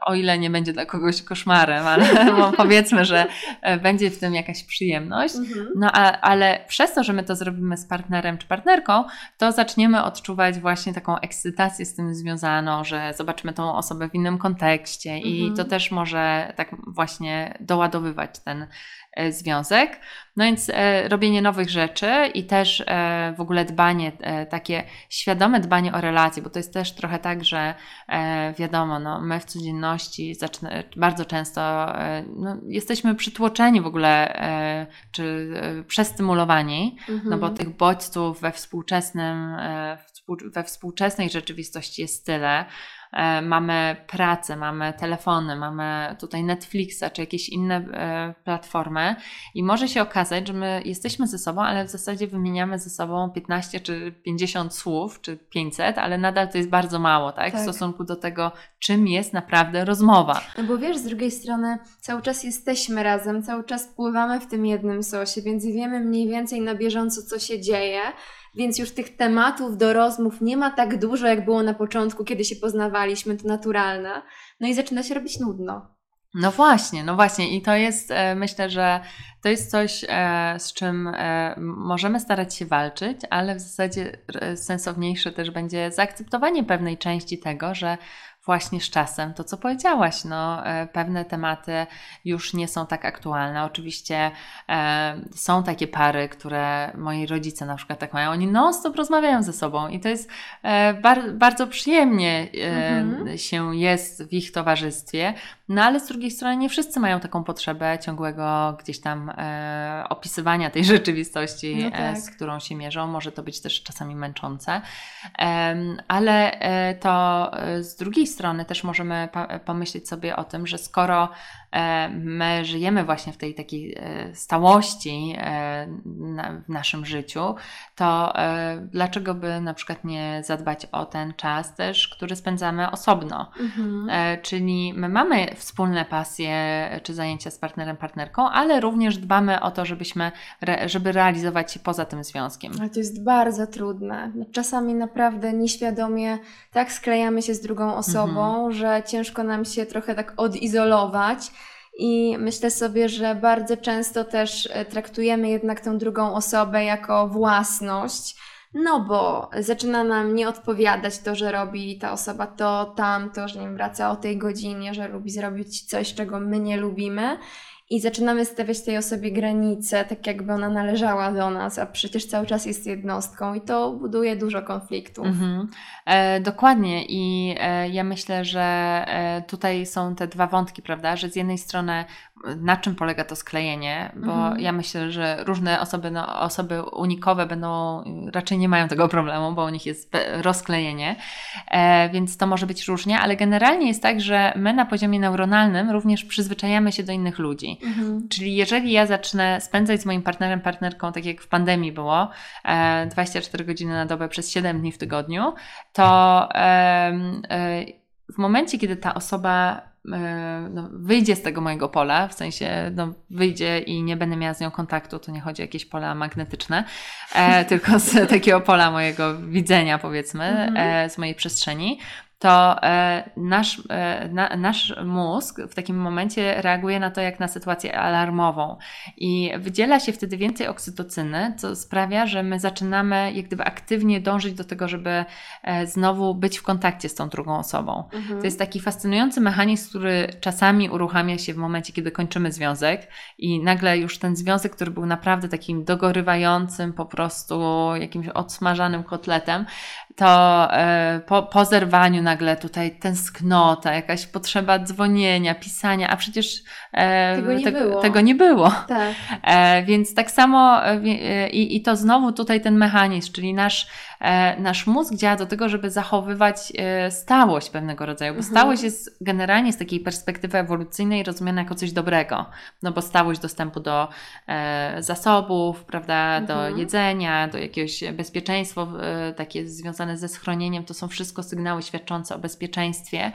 o ile nie będzie dla kogoś koszmarem, ale <laughs> powiedzmy, że e, będzie w tym jakaś przyjemność. Mhm. No a, ale przez to, że my to zrobimy z partnerem czy partnerką, to zaczniemy odczuwać właśnie taką ekscytację z tym związaną, że zobaczymy tą osobę w innym kontekście mhm. i to też może tak właśnie doładowywać ten związek. No więc e, robienie nowych rzeczy i też e, w ogóle dbanie, e, takie świadome dbanie o relacje, bo to jest też trochę tak, że e, wiadomo, no, my w codzienności bardzo często e, no, jesteśmy przytłoczeni w ogóle czy przestymulowani, mhm. no bo tych bodźców we współczesnym, we współczesnej rzeczywistości jest tyle, E, mamy pracę, mamy telefony, mamy tutaj Netflixa czy jakieś inne e, platformy i może się okazać, że my jesteśmy ze sobą, ale w zasadzie wymieniamy ze sobą 15 czy 50 słów, czy 500, ale nadal to jest bardzo mało, tak? tak. W stosunku do tego, czym jest naprawdę rozmowa. No bo wiesz, z drugiej strony cały czas jesteśmy razem, cały czas pływamy w tym jednym sosie, więc wiemy mniej więcej na bieżąco, co się dzieje więc już tych tematów do rozmów nie ma tak dużo, jak było na początku, kiedy się poznawaliśmy, to naturalne. No i zaczyna się robić nudno. No właśnie, no właśnie i to jest, e, myślę, że to jest coś, e, z czym e, możemy starać się walczyć, ale w zasadzie sensowniejsze też będzie zaakceptowanie pewnej części tego, że właśnie z czasem to, co powiedziałaś, no, e, pewne tematy już nie są tak aktualne. Oczywiście e, są takie pary, które moi rodzice na przykład tak mają, oni non-stop rozmawiają ze sobą i to jest e, bar bardzo przyjemnie e, mhm. się jest w ich towarzystwie, no ale z drugiej strony nie wszyscy mają taką potrzebę ciągłego gdzieś tam e, opisywania tej <laughs> rzeczywistości, no tak. z którą się mierzą. Może to być też czasami męczące, ale to z drugiej strony strony też możemy pomyśleć sobie o tym, że skoro my żyjemy właśnie w tej takiej e, stałości e, w naszym życiu, to dlaczego by na przykład nie zadbać o ten czas też, który spędzamy osobno? Mhm. Czyli my mamy wspólne pasje czy zajęcia z partnerem, partnerką, ale również dbamy o to, żebyśmy, żeby realizować się poza tym związkiem. Ale to jest bardzo trudne. Czasami naprawdę nieświadomie tak sklejamy się z drugą osobą, sobą, że ciężko nam się trochę tak odizolować. I myślę sobie, że bardzo często też e, traktujemy jednak tę drugą osobę jako własność, no bo zaczyna nam nie odpowiadać to, że robi ta osoba to, tamto, że nie wraca o tej godzinie, że lubi zrobić coś, czego my nie lubimy. I zaczynamy stawiać tej osobie granice, tak jakby ona należała do nas, a przecież cały czas jest jednostką i to buduje dużo konfliktów. Mhm. E, dokładnie i e, ja myślę, że e, tutaj są te dwa wątki, prawda, że z jednej strony na czym polega to sklejenie, bo Mhm. ja myślę, że różne osoby, no, osoby unikowe będą, raczej nie mają tego problemu, bo u nich jest rozklejenie, e, więc to może być różnie, ale generalnie jest tak, że my na poziomie neuronalnym również przyzwyczajamy się do innych ludzi. Mhm. Czyli jeżeli ja zacznę spędzać z moim partnerem, partnerką, tak jak w pandemii było, e, 24 godziny na dobę przez 7 dni w tygodniu, to e, w momencie, kiedy ta osoba no, wyjdzie z tego mojego pola, w sensie no, wyjdzie i nie będę miała z nią kontaktu, to nie chodzi o jakieś pola magnetyczne, e, <laughs> tylko z takiego pola mojego widzenia, powiedzmy, Mhm. e, z mojej przestrzeni, to e, nasz, e, na, nasz mózg w takim momencie reaguje na to jak na sytuację alarmową i wydziela się wtedy więcej oksytocyny, co sprawia, że my zaczynamy jak gdyby aktywnie dążyć do tego, żeby e, znowu być w kontakcie z tą drugą osobą. Mhm. To jest taki fascynujący mechanizm, który czasami uruchamia się w momencie, kiedy kończymy związek i nagle już ten związek, który był naprawdę takim dogorywającym, po prostu jakimś odsmażanym kotletem, to po, po zerwaniu nagle tutaj tęsknota, jakaś potrzeba dzwonienia, pisania, a przecież e, Tego nie było. tego nie było. Tak. E, więc tak samo e, e, i, i to znowu tutaj ten mechanizm, czyli nasz, nasz mózg działa do tego, żeby zachowywać e, stałość pewnego rodzaju, bo Mhm. stałość jest generalnie z takiej perspektywy ewolucyjnej rozumiana jako coś dobrego, no bo stałość dostępu do e, zasobów, prawda, do Mhm. jedzenia, do jakiegoś bezpieczeństwa, e, takie związane ze schronieniem, to są wszystko sygnały świadczące o bezpieczeństwie e,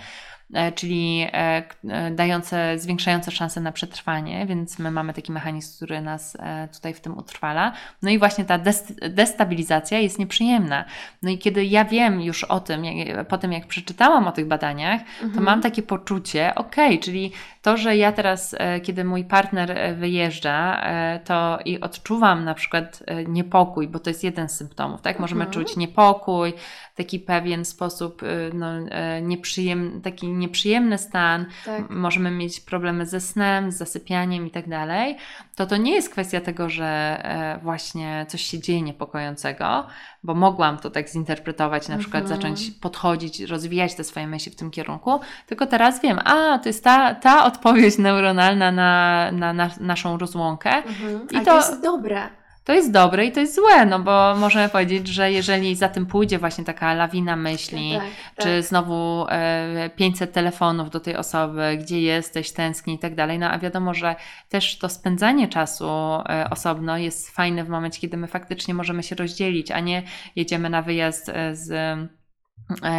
czyli e, e, dające, zwiększające szanse na przetrwanie, więc my mamy taki mechanizm, który nas e, tutaj w tym utrwala. No i właśnie ta des- destabilizacja jest nieprzyjemna. No i kiedy ja wiem już o tym, po tym jak przeczytałam o tych badaniach, to Mhm. mam takie poczucie, okej, czyli to, że ja teraz, e, kiedy mój partner e, wyjeżdża, e, to i odczuwam na przykład e, niepokój, bo to jest jeden z symptomów, tak? Możemy Mhm. czuć niepokój, taki pewien sposób, no, e, nieprzyjem, taki nieprzyjemny stan, Tak. Możemy mieć problemy ze snem, z zasypianiem i tak dalej, to to nie jest kwestia tego, że e, właśnie coś się dzieje niepokojącego, bo mogłam to tak zinterpretować, na przykład Mhm. zacząć podchodzić, rozwijać te swoje myśli w tym kierunku, tylko teraz wiem, a to jest ta, ta odpowiedź neuronalna na, na, na naszą rozłąkę. Mhm. I to- to jest dobre. To jest dobre i to jest złe, no bo możemy powiedzieć, że jeżeli za tym pójdzie właśnie taka lawina myśli, Tak, tak. czy znowu e, 500 telefonów do tej osoby, gdzie jesteś, tęskni i tak dalej. No a wiadomo, że też to spędzanie czasu e, osobno jest fajne w momencie, kiedy my faktycznie możemy się rozdzielić, a nie jedziemy na wyjazd e, z e,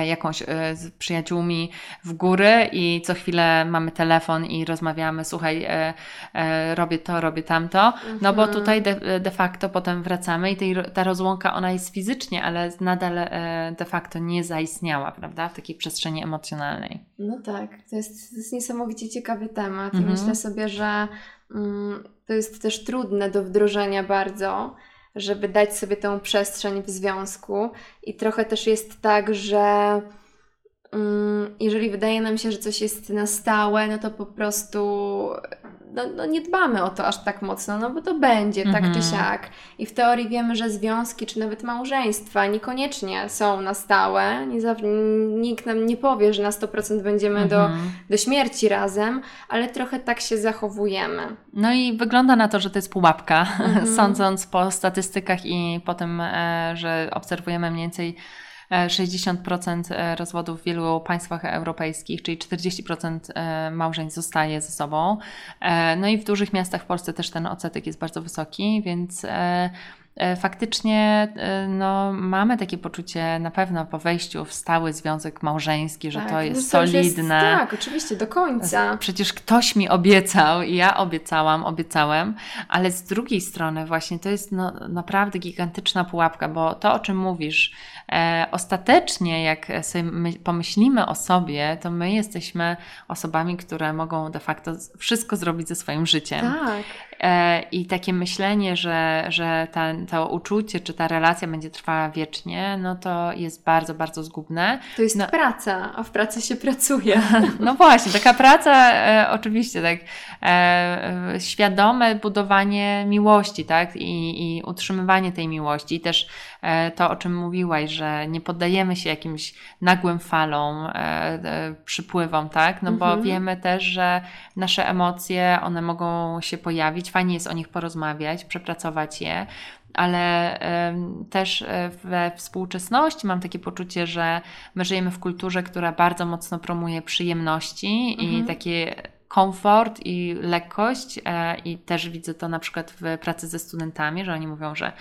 jakąś e, z przyjaciółmi w góry i co chwilę mamy telefon i rozmawiamy, słuchaj, e, e, robię to, robię tamto, no bo Mhm. tutaj de, de facto potem wracamy i tej, ta rozłąka, ona jest fizycznie, ale nadal e, de facto nie zaistniała, prawda, w takiej przestrzeni emocjonalnej. No tak, to jest, to jest niesamowicie ciekawy temat i Mhm. myślę sobie, że mm, to jest też trudne do wdrożenia bardzo, żeby dać sobie tę przestrzeń w związku. I trochę też jest tak, że mm, jeżeli wydaje nam się, że coś jest na stałe, no to po prostu no, no nie dbamy o to aż tak mocno, no bo to będzie tak czy Mhm. siak. I w teorii wiemy, że związki czy nawet małżeństwa niekoniecznie są na stałe. Nie zawsze, nikt nam nie powie, że na 100% będziemy do, Mhm. do śmierci razem, ale trochę tak się zachowujemy. No i wygląda na to, że to jest pułapka, <laughs> Mhm. sądząc po statystykach i po tym, e, że obserwujemy mniej więcej 60% e, rozwodów w wielu państwach europejskich, czyli 40% e, małżeństw zostaje ze sobą. E, No i w dużych miastach w Polsce też ten odsetek jest bardzo wysoki, więc e, e, faktycznie e, no, mamy takie poczucie na pewno po wejściu w stały związek małżeński, że Tak, to no jest to już solidne. Jest, tak, oczywiście, do końca. Przecież ktoś mi obiecał i ja obiecałam, obiecałem, ale z drugiej strony właśnie to jest no, naprawdę gigantyczna pułapka, bo to, o czym mówisz, e, ostatecznie jak sobie my, pomyślimy o sobie, to my jesteśmy osobami, które mogą de facto wszystko zrobić ze swoim życiem. Tak. E, I takie myślenie, że, że ta to uczucie, czy ta relacja będzie trwała wiecznie, no to jest bardzo, bardzo zgubne. To jest no, praca, a w pracy się pracuje. <laughs> No właśnie, taka praca, e, oczywiście, tak, e, świadome budowanie miłości, tak, I, i utrzymywanie tej miłości. I też e, to, o czym mówiłaś, że nie poddajemy się jakimś nagłym falom, e, e, przypływom, tak, no bo Mhm. wiemy też, że nasze emocje, one mogą się pojawić, fajnie jest o nich porozmawiać, przepracować je, ale też e, we współczesności mam takie poczucie, że my żyjemy w kulturze, która bardzo mocno promuje przyjemności i Mhm. takie komfort i lekkość e, i też widzę to na przykład w pracy ze studentami, że oni mówią, że e,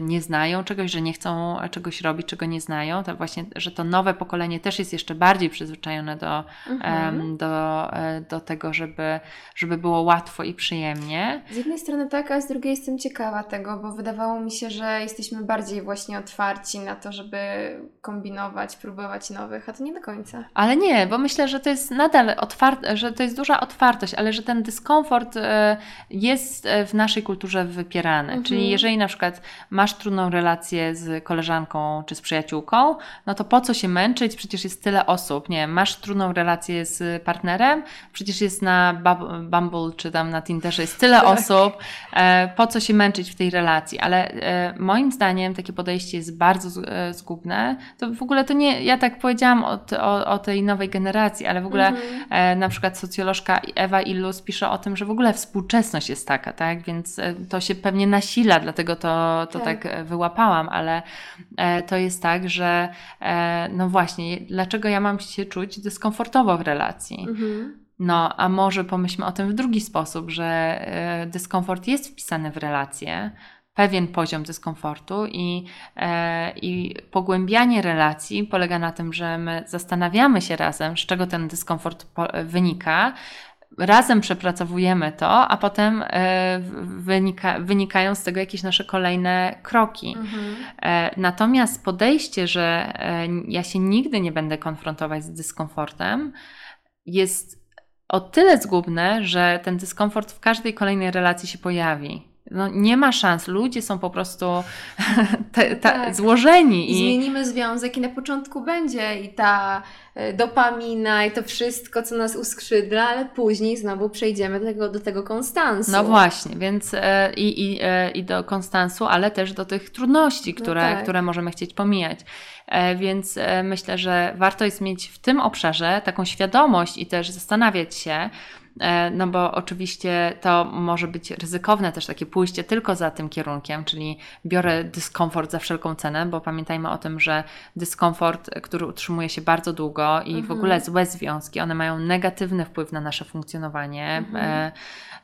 nie znają czegoś, że nie chcą czegoś robić, czego nie znają, to właśnie, że to nowe pokolenie też jest jeszcze bardziej przyzwyczajone do, Mhm. do, e, do tego, żeby, żeby było łatwo i przyjemnie. Z jednej strony tak, a z drugiej jestem ciekawa tego, bo wydawało mi się, że jesteśmy bardziej właśnie otwarci na to, żeby kombinować, próbować nowych, a to nie do końca. Ale nie, bo myślę, że to jest nadal otwarte, że to jest duża otwartość, ale że ten dyskomfort e, jest e, w naszej kulturze wypierany. Mhm. Czyli jeżeli na przykład masz trudną relację z koleżanką czy z przyjaciółką, no to po co się męczyć? Przecież jest tyle osób. Nie, masz trudną relację z partnerem, przecież jest na Bumble czy tam na Tinderze jest tyle Tak. osób. E, po co się męczyć w tej relacji? Ale e, moim zdaniem takie podejście jest bardzo e, zgubne. To w ogóle to nie, ja tak powiedziałam o, o, o tej nowej generacji, ale w ogóle Mhm. na przykład socjolożka Ewa Illus pisze o tym, że w ogóle współczesność jest taka, tak? Więc to się pewnie nasila, dlatego to, to tak. Tak. e, wyłapałam, ale e, to jest tak, że e, no właśnie, dlaczego ja mam się czuć dyskomfortowo w relacji? Mhm. No, a może pomyślmy o tym w drugi sposób, że dyskomfort jest wpisany w relacje, pewien poziom dyskomfortu i, e, i pogłębianie relacji polega na tym, że my zastanawiamy się razem, z czego ten dyskomfort po, wynika. Razem przepracowujemy to, a potem e, wynika, wynikają z tego jakieś nasze kolejne kroki. Mhm. E, Natomiast podejście, że e, ja się nigdy nie będę konfrontować z dyskomfortem, jest o tyle zgubne, że ten dyskomfort w każdej kolejnej relacji się pojawi. No, nie ma szans. Ludzie są po prostu <laughs> te, ta, Tak. złożeni. I zmienimy związek i na początku będzie i ta e, dopamina i to wszystko, co nas uskrzydla, ale później znowu przejdziemy do tego, do tego konstansu. No właśnie, więc e, i, i, e, i do konstansu, ale też do tych trudności, No które, tak. które możemy chcieć pomijać. Więc myślę, że warto jest mieć w tym obszarze taką świadomość i też zastanawiać się, no bo oczywiście to może być ryzykowne też takie pójście tylko za tym kierunkiem, czyli biorę dyskomfort za wszelką cenę, bo pamiętajmy o tym, że dyskomfort, e, który utrzymuje się bardzo długo i w Mhm. ogóle złe związki, one mają negatywny wpływ na nasze funkcjonowanie. Mhm. E,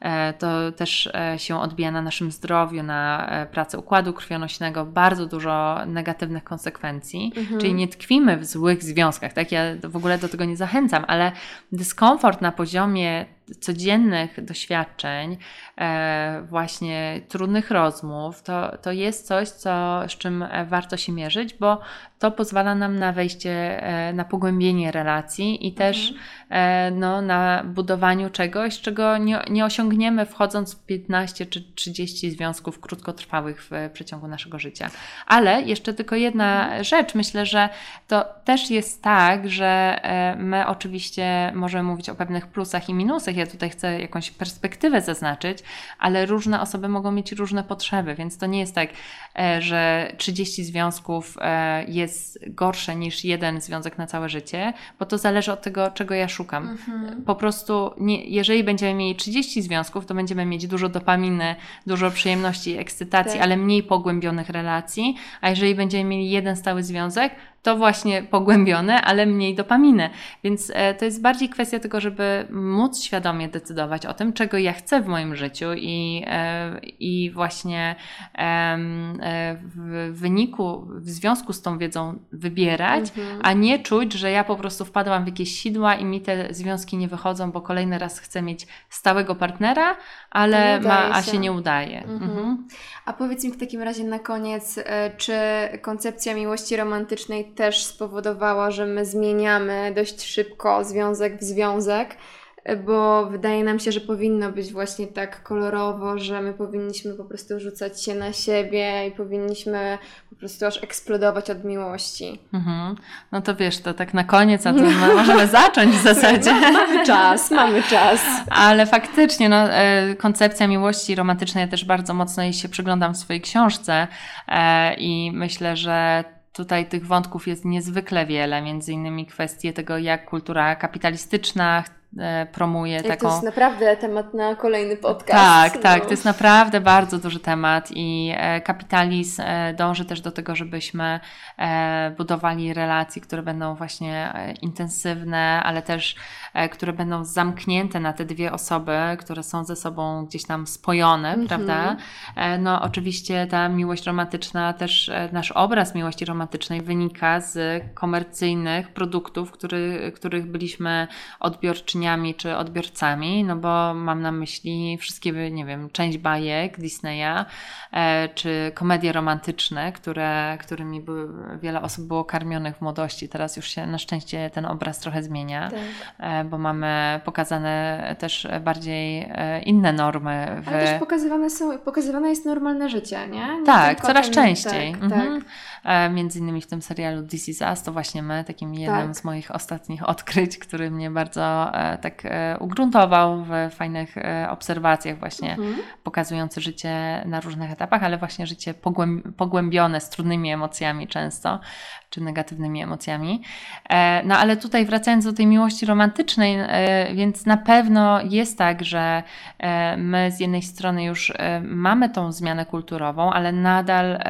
E, To też e, się odbija na naszym zdrowiu, na e, pracy układu krwionośnego, bardzo dużo negatywnych konsekwencji. Mhm. Czyli nie tkwimy w złych związkach, tak? Ja w ogóle do tego nie zachęcam, ale dyskomfort na poziomie codziennych doświadczeń, e, właśnie trudnych rozmów, to, to jest coś, co, z czym e, warto się mierzyć, bo to pozwala nam na wejście, e, na pogłębienie relacji i też e, no, na budowaniu czegoś, czego nie, nie osiągniemy wchodząc w 15 czy 30 związków krótkotrwałych w przeciągu naszego życia. Ale jeszcze tylko jedna rzecz, myślę, że to też jest tak, że my oczywiście możemy mówić o pewnych plusach i minusach. Ja tutaj chcę jakąś perspektywę zaznaczyć, ale różne osoby mogą mieć różne potrzeby, więc to nie jest tak, e, że 30 związków e, jest gorsze niż jeden związek na całe życie, bo to zależy od tego, czego ja szukam. Mhm. Po prostu, nie, jeżeli będziemy mieli 30 związków, to będziemy mieć dużo dopaminy, dużo przyjemności i ekscytacji, Tak. ale mniej pogłębionych relacji. A jeżeli będziemy mieli jeden stały związek, to właśnie pogłębione, ale mniej dopaminy. Więc e, to jest bardziej kwestia tego, żeby móc świadomie decydować o tym, czego ja chcę w moim życiu i, e, i właśnie e, w wyniku, w związku z tą wiedzą wybierać, Mhm. a nie czuć, że ja po prostu wpadłam w jakieś sidła i mi te związki nie wychodzą, bo kolejny raz chcę mieć stałego partnera, ale ma, a się. nie udaje. Mhm. Mhm. A powiedz mi w takim razie na koniec, czy koncepcja miłości romantycznej też spowodowała, że my zmieniamy dość szybko związek w związek? bo wydaje nam się, że powinno być właśnie tak kolorowo, że my powinniśmy po prostu rzucać się na siebie i powinniśmy po prostu aż eksplodować od miłości. Mhm. No to wiesz, to tak na koniec, a to możemy <laughs> zacząć w zasadzie. No, mamy czas, mamy czas. Ale faktycznie, no, e, koncepcja miłości romantycznej, ja też bardzo mocno jej się przyglądam w swojej książce e, i myślę, że tutaj tych wątków jest niezwykle wiele, między innymi kwestie tego, jak kultura kapitalistyczna promuje Jak taką. To jest naprawdę temat na kolejny podcast. Tak, no. tak, to jest naprawdę bardzo duży temat i e, kapitalizm e, dąży też do tego, żebyśmy budowali relacje, które będą właśnie intensywne, ale też które będą zamknięte na te dwie osoby, które są ze sobą gdzieś tam spojone, mm -hmm. prawda? No, oczywiście ta miłość romantyczna, też nasz obraz miłości romantycznej wynika z komercyjnych produktów, który, których byliśmy czy odbiorcami, no bo mam na myśli wszystkie, nie wiem, część bajek Disneya, e, czy komedie romantyczne, które, którymi były, wiele osób było karmionych w młodości. Teraz już się na szczęście ten obraz trochę zmienia, tak. e, bo mamy pokazane też bardziej e, inne normy. W... Ale też pokazywane, są, pokazywane jest normalne życie, nie? nie tak, coraz ten, częściej. Tak, mhm. tak. Między innymi w tym serialu This Is Us, to właśnie my, takim jednym tak. z moich ostatnich odkryć, który mnie bardzo tak e, ugruntował w fajnych obserwacjach właśnie mhm. pokazujący życie na różnych etapach, ale właśnie życie pogłębione z trudnymi emocjami często, czy negatywnymi emocjami. No ale tutaj wracając do tej miłości romantycznej, więc na pewno jest tak, że my z jednej strony już mamy tą zmianę kulturową, ale nadal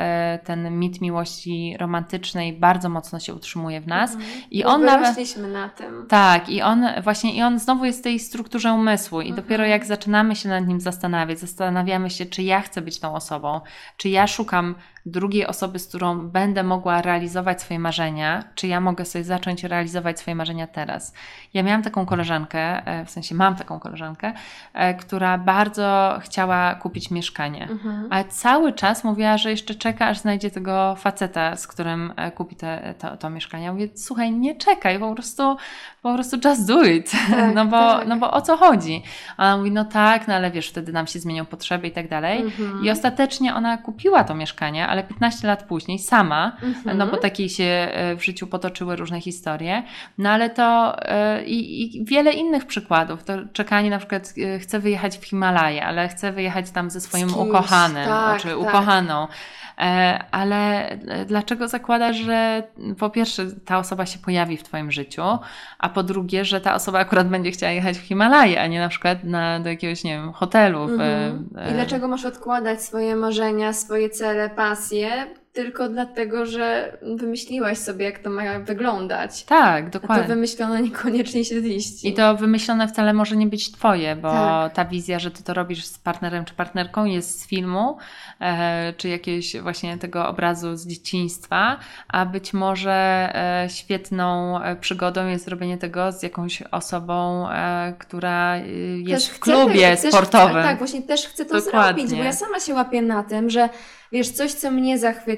ten mit miłości romantycznej bardzo mocno się utrzymuje w nas. Mhm. I on nawet. na tym. Tak, i on właśnie, i on znowu jest w tej strukturze umysłu. I mhm. dopiero jak zaczynamy się nad nim zastanawiać, zastanawiamy się, czy ja chcę być tą osobą, czy ja szukam drugiej osoby, z którą będę mogła realizować swoje marzenia, czy ja mogę sobie zacząć realizować swoje marzenia teraz. Ja miałam taką koleżankę, e, w sensie mam taką koleżankę, e, która bardzo chciała kupić mieszkanie, mhm. ale cały czas mówiła, że jeszcze czeka, aż znajdzie tego faceta, z którym e, kupi te, to, to mieszkanie. Ja mówię, słuchaj, nie czekaj, po prostu, po prostu just do it, tak, <laughs> no, bo, tak. no bo o co chodzi? A ona mówi, no tak, no ale wiesz, wtedy nam się zmienią potrzeby i tak dalej. Mhm. I ostatecznie ona kupiła to mieszkanie, ale 15 lat później sama, mhm. no bo takiej się e, w życiu potoczyły różne historie, no ale to e, i, i wiele innych przykładów, to czekanie na przykład e, chce wyjechać w Himalaje, ale chce wyjechać tam ze swoim ukochanym, tak, czy tak. ukochaną, ale dlaczego zakładasz, że po pierwsze ta osoba się pojawi w Twoim życiu, a po drugie, że ta osoba akurat będzie chciała jechać w Himalaje, a nie na przykład na, do jakiegoś, nie wiem, hotelu. W, mhm. I dlaczego masz odkładać swoje marzenia, swoje cele, pasje tylko dlatego, że wymyśliłaś sobie, jak to ma wyglądać. Tak, dokładnie. A to wymyślone niekoniecznie się ziści. I to wymyślone wcale może nie być Twoje, bo tak. ta wizja, że Ty to robisz z partnerem czy partnerką jest z filmu, e, czy jakiegoś właśnie tego obrazu z dzieciństwa, a być może e, świetną e, przygodą jest zrobienie tego z jakąś osobą, e, która e, jest też w klubie chcę, sportowym. Też, tak, właśnie też chcę to Dokładnie. zrobić, bo ja sama się łapię na tym, że wiesz, coś, co mnie zachwyca,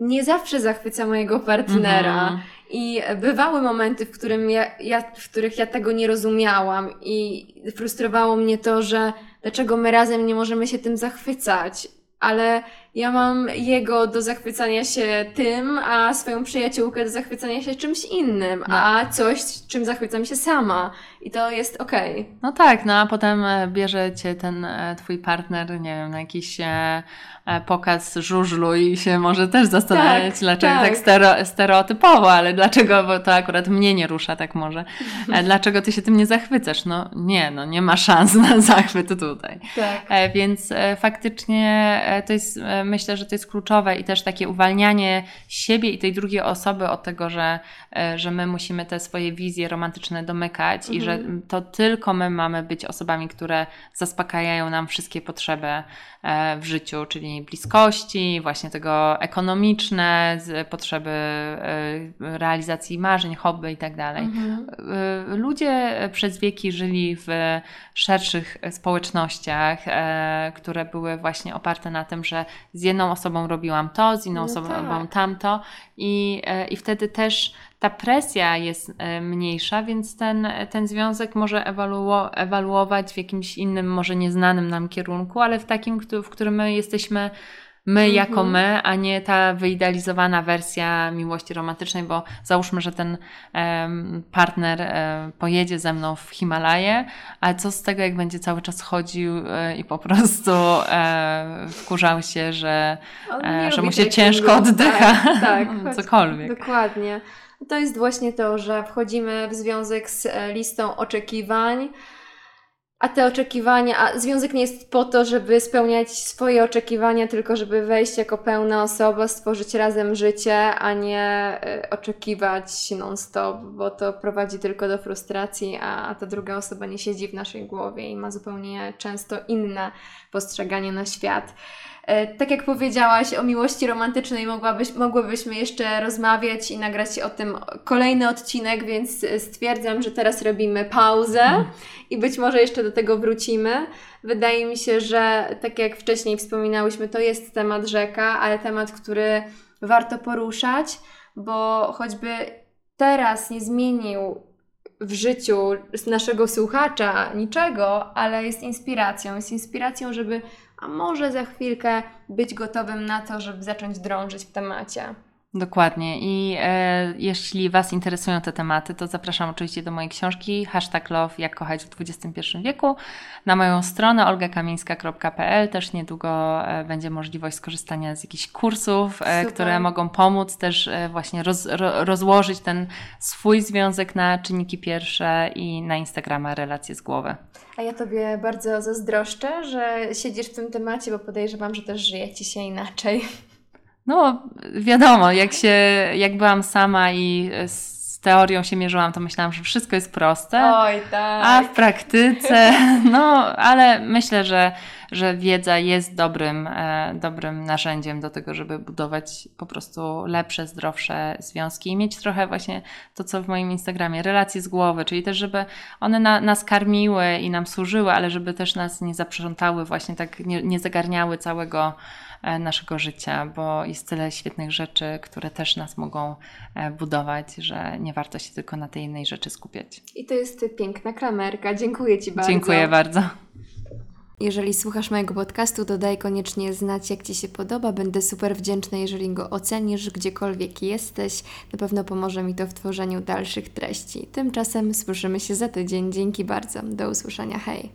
nie zawsze zachwyca mojego partnera. Mhm. I bywały momenty, w, którym ja, ja, w których ja tego nie rozumiałam i frustrowało mnie to, że dlaczego my razem nie możemy się tym zachwycać. Ale ja mam jego do zachwycania się tym, a swoją przyjaciółkę do zachwycania się czymś innym, no. a coś, czym zachwycam się sama. I to jest okej. Okay. No tak, no a potem e, bierze cię ten e, twój partner, nie wiem, na jakiś e, pokaz żużlu i się może też zastanawiać, tak, dlaczego tak, tak stereo, stereotypowo, ale dlaczego, bo to akurat mnie nie rusza tak może. Dlaczego ty się tym nie zachwycasz? No nie, no nie ma szans na zachwyt tutaj. Tak. Więc faktycznie to jest myślę, że to jest kluczowe i też takie uwalnianie siebie i tej drugiej osoby od tego, że, e, że my musimy te swoje wizje romantyczne domykać mhm. i że mhm. to tylko my mamy być osobami, które zaspokajają nam wszystkie potrzeby e, w życiu, czyli bliskości, właśnie tego ekonomiczne, potrzeby e, realizacji marzeń, hobby i tak dalej. Mhm. Ludzie przez wieki żyli w szerszych społecznościach, które były właśnie oparte na tym, że z jedną osobą robiłam to, z inną No osobą tak. tamto i, e, i wtedy też ta presja jest e, mniejsza, więc ten, ten związek może ewaluo, ewaluować w jakimś innym, może nieznanym nam kierunku, ale w takim, w którym my jesteśmy my Mhm. jako my, a nie ta wyidealizowana wersja miłości romantycznej, bo załóżmy, że ten em, partner e, pojedzie ze mną w Himalaje, ale co z tego, jak będzie cały czas chodził e, i po prostu e, wkurzał się, że, e, że mu się ciężko oddycha, Tak, tak. <laughs> cokolwiek. Dokładnie. To jest właśnie to, że wchodzimy w związek z listą oczekiwań, a te oczekiwania, a związek nie jest po to, żeby spełniać swoje oczekiwania, tylko żeby wejść jako pełna osoba, stworzyć razem życie, a nie e, oczekiwać non-stop, bo to prowadzi tylko do frustracji, a, ta druga osoba nie siedzi w naszej głowie i ma zupełnie często inne postrzeganie na świat. E, Tak jak powiedziałaś o miłości romantycznej, mogłabyś, mogłybyśmy jeszcze rozmawiać i nagrać o tym kolejny odcinek, więc e, stwierdzam, że teraz robimy pauzę i być może jeszcze do tego wrócimy. Wydaje mi się, że tak jak wcześniej wspominałyśmy, to jest temat rzeka, ale temat, który warto poruszać, bo choćby teraz nie zmienił w życiu naszego słuchacza niczego, ale jest inspiracją. Jest inspiracją, żeby a może za chwilkę być gotowym na to, żeby zacząć drążyć w temacie. Dokładnie. I e, jeśli Was interesują te tematy, to zapraszam oczywiście do mojej książki Hashtag Love Jak kochać w XXI wieku. Na moją stronę olgakamińska.pl też niedługo e, będzie możliwość skorzystania z jakichś kursów, e, które mogą pomóc też e, właśnie roz, ro, rozłożyć ten swój związek na czynniki pierwsze i na Instagrama relacje z głowy. A ja Tobie bardzo zazdroszczę, że siedzisz w tym temacie, bo podejrzewam, że też żyje Ci się inaczej. No, wiadomo, jak się, jak byłam sama i z teorią się mierzyłam, to myślałam, że wszystko jest proste. Oj, tak. A w praktyce, <laughs> no, ale myślę, że, że wiedza jest dobrym, e, dobrym narzędziem do tego, żeby budować po prostu lepsze, zdrowsze związki i mieć trochę właśnie to, co w moim Instagramie, relacje z głowy, czyli też, żeby one na, nas karmiły i nam służyły, ale żeby też nas nie zaprzątały, właśnie tak nie, nie zagarniały całego e, naszego życia, bo jest tyle świetnych rzeczy, które też nas mogą e, budować, że nie warto się tylko na tej jednej rzeczy skupiać. I to jest piękna klamerka. Dziękuję Ci bardzo. Dziękuję bardzo. Jeżeli słuchasz mojego podcastu, dodaj koniecznie znać, jak Ci się podoba. Będę super wdzięczna, jeżeli go ocenisz gdziekolwiek jesteś. Na pewno pomoże mi to w tworzeniu dalszych treści. Tymczasem słyszymy się za tydzień. Dzięki bardzo. Do usłyszenia. Hej!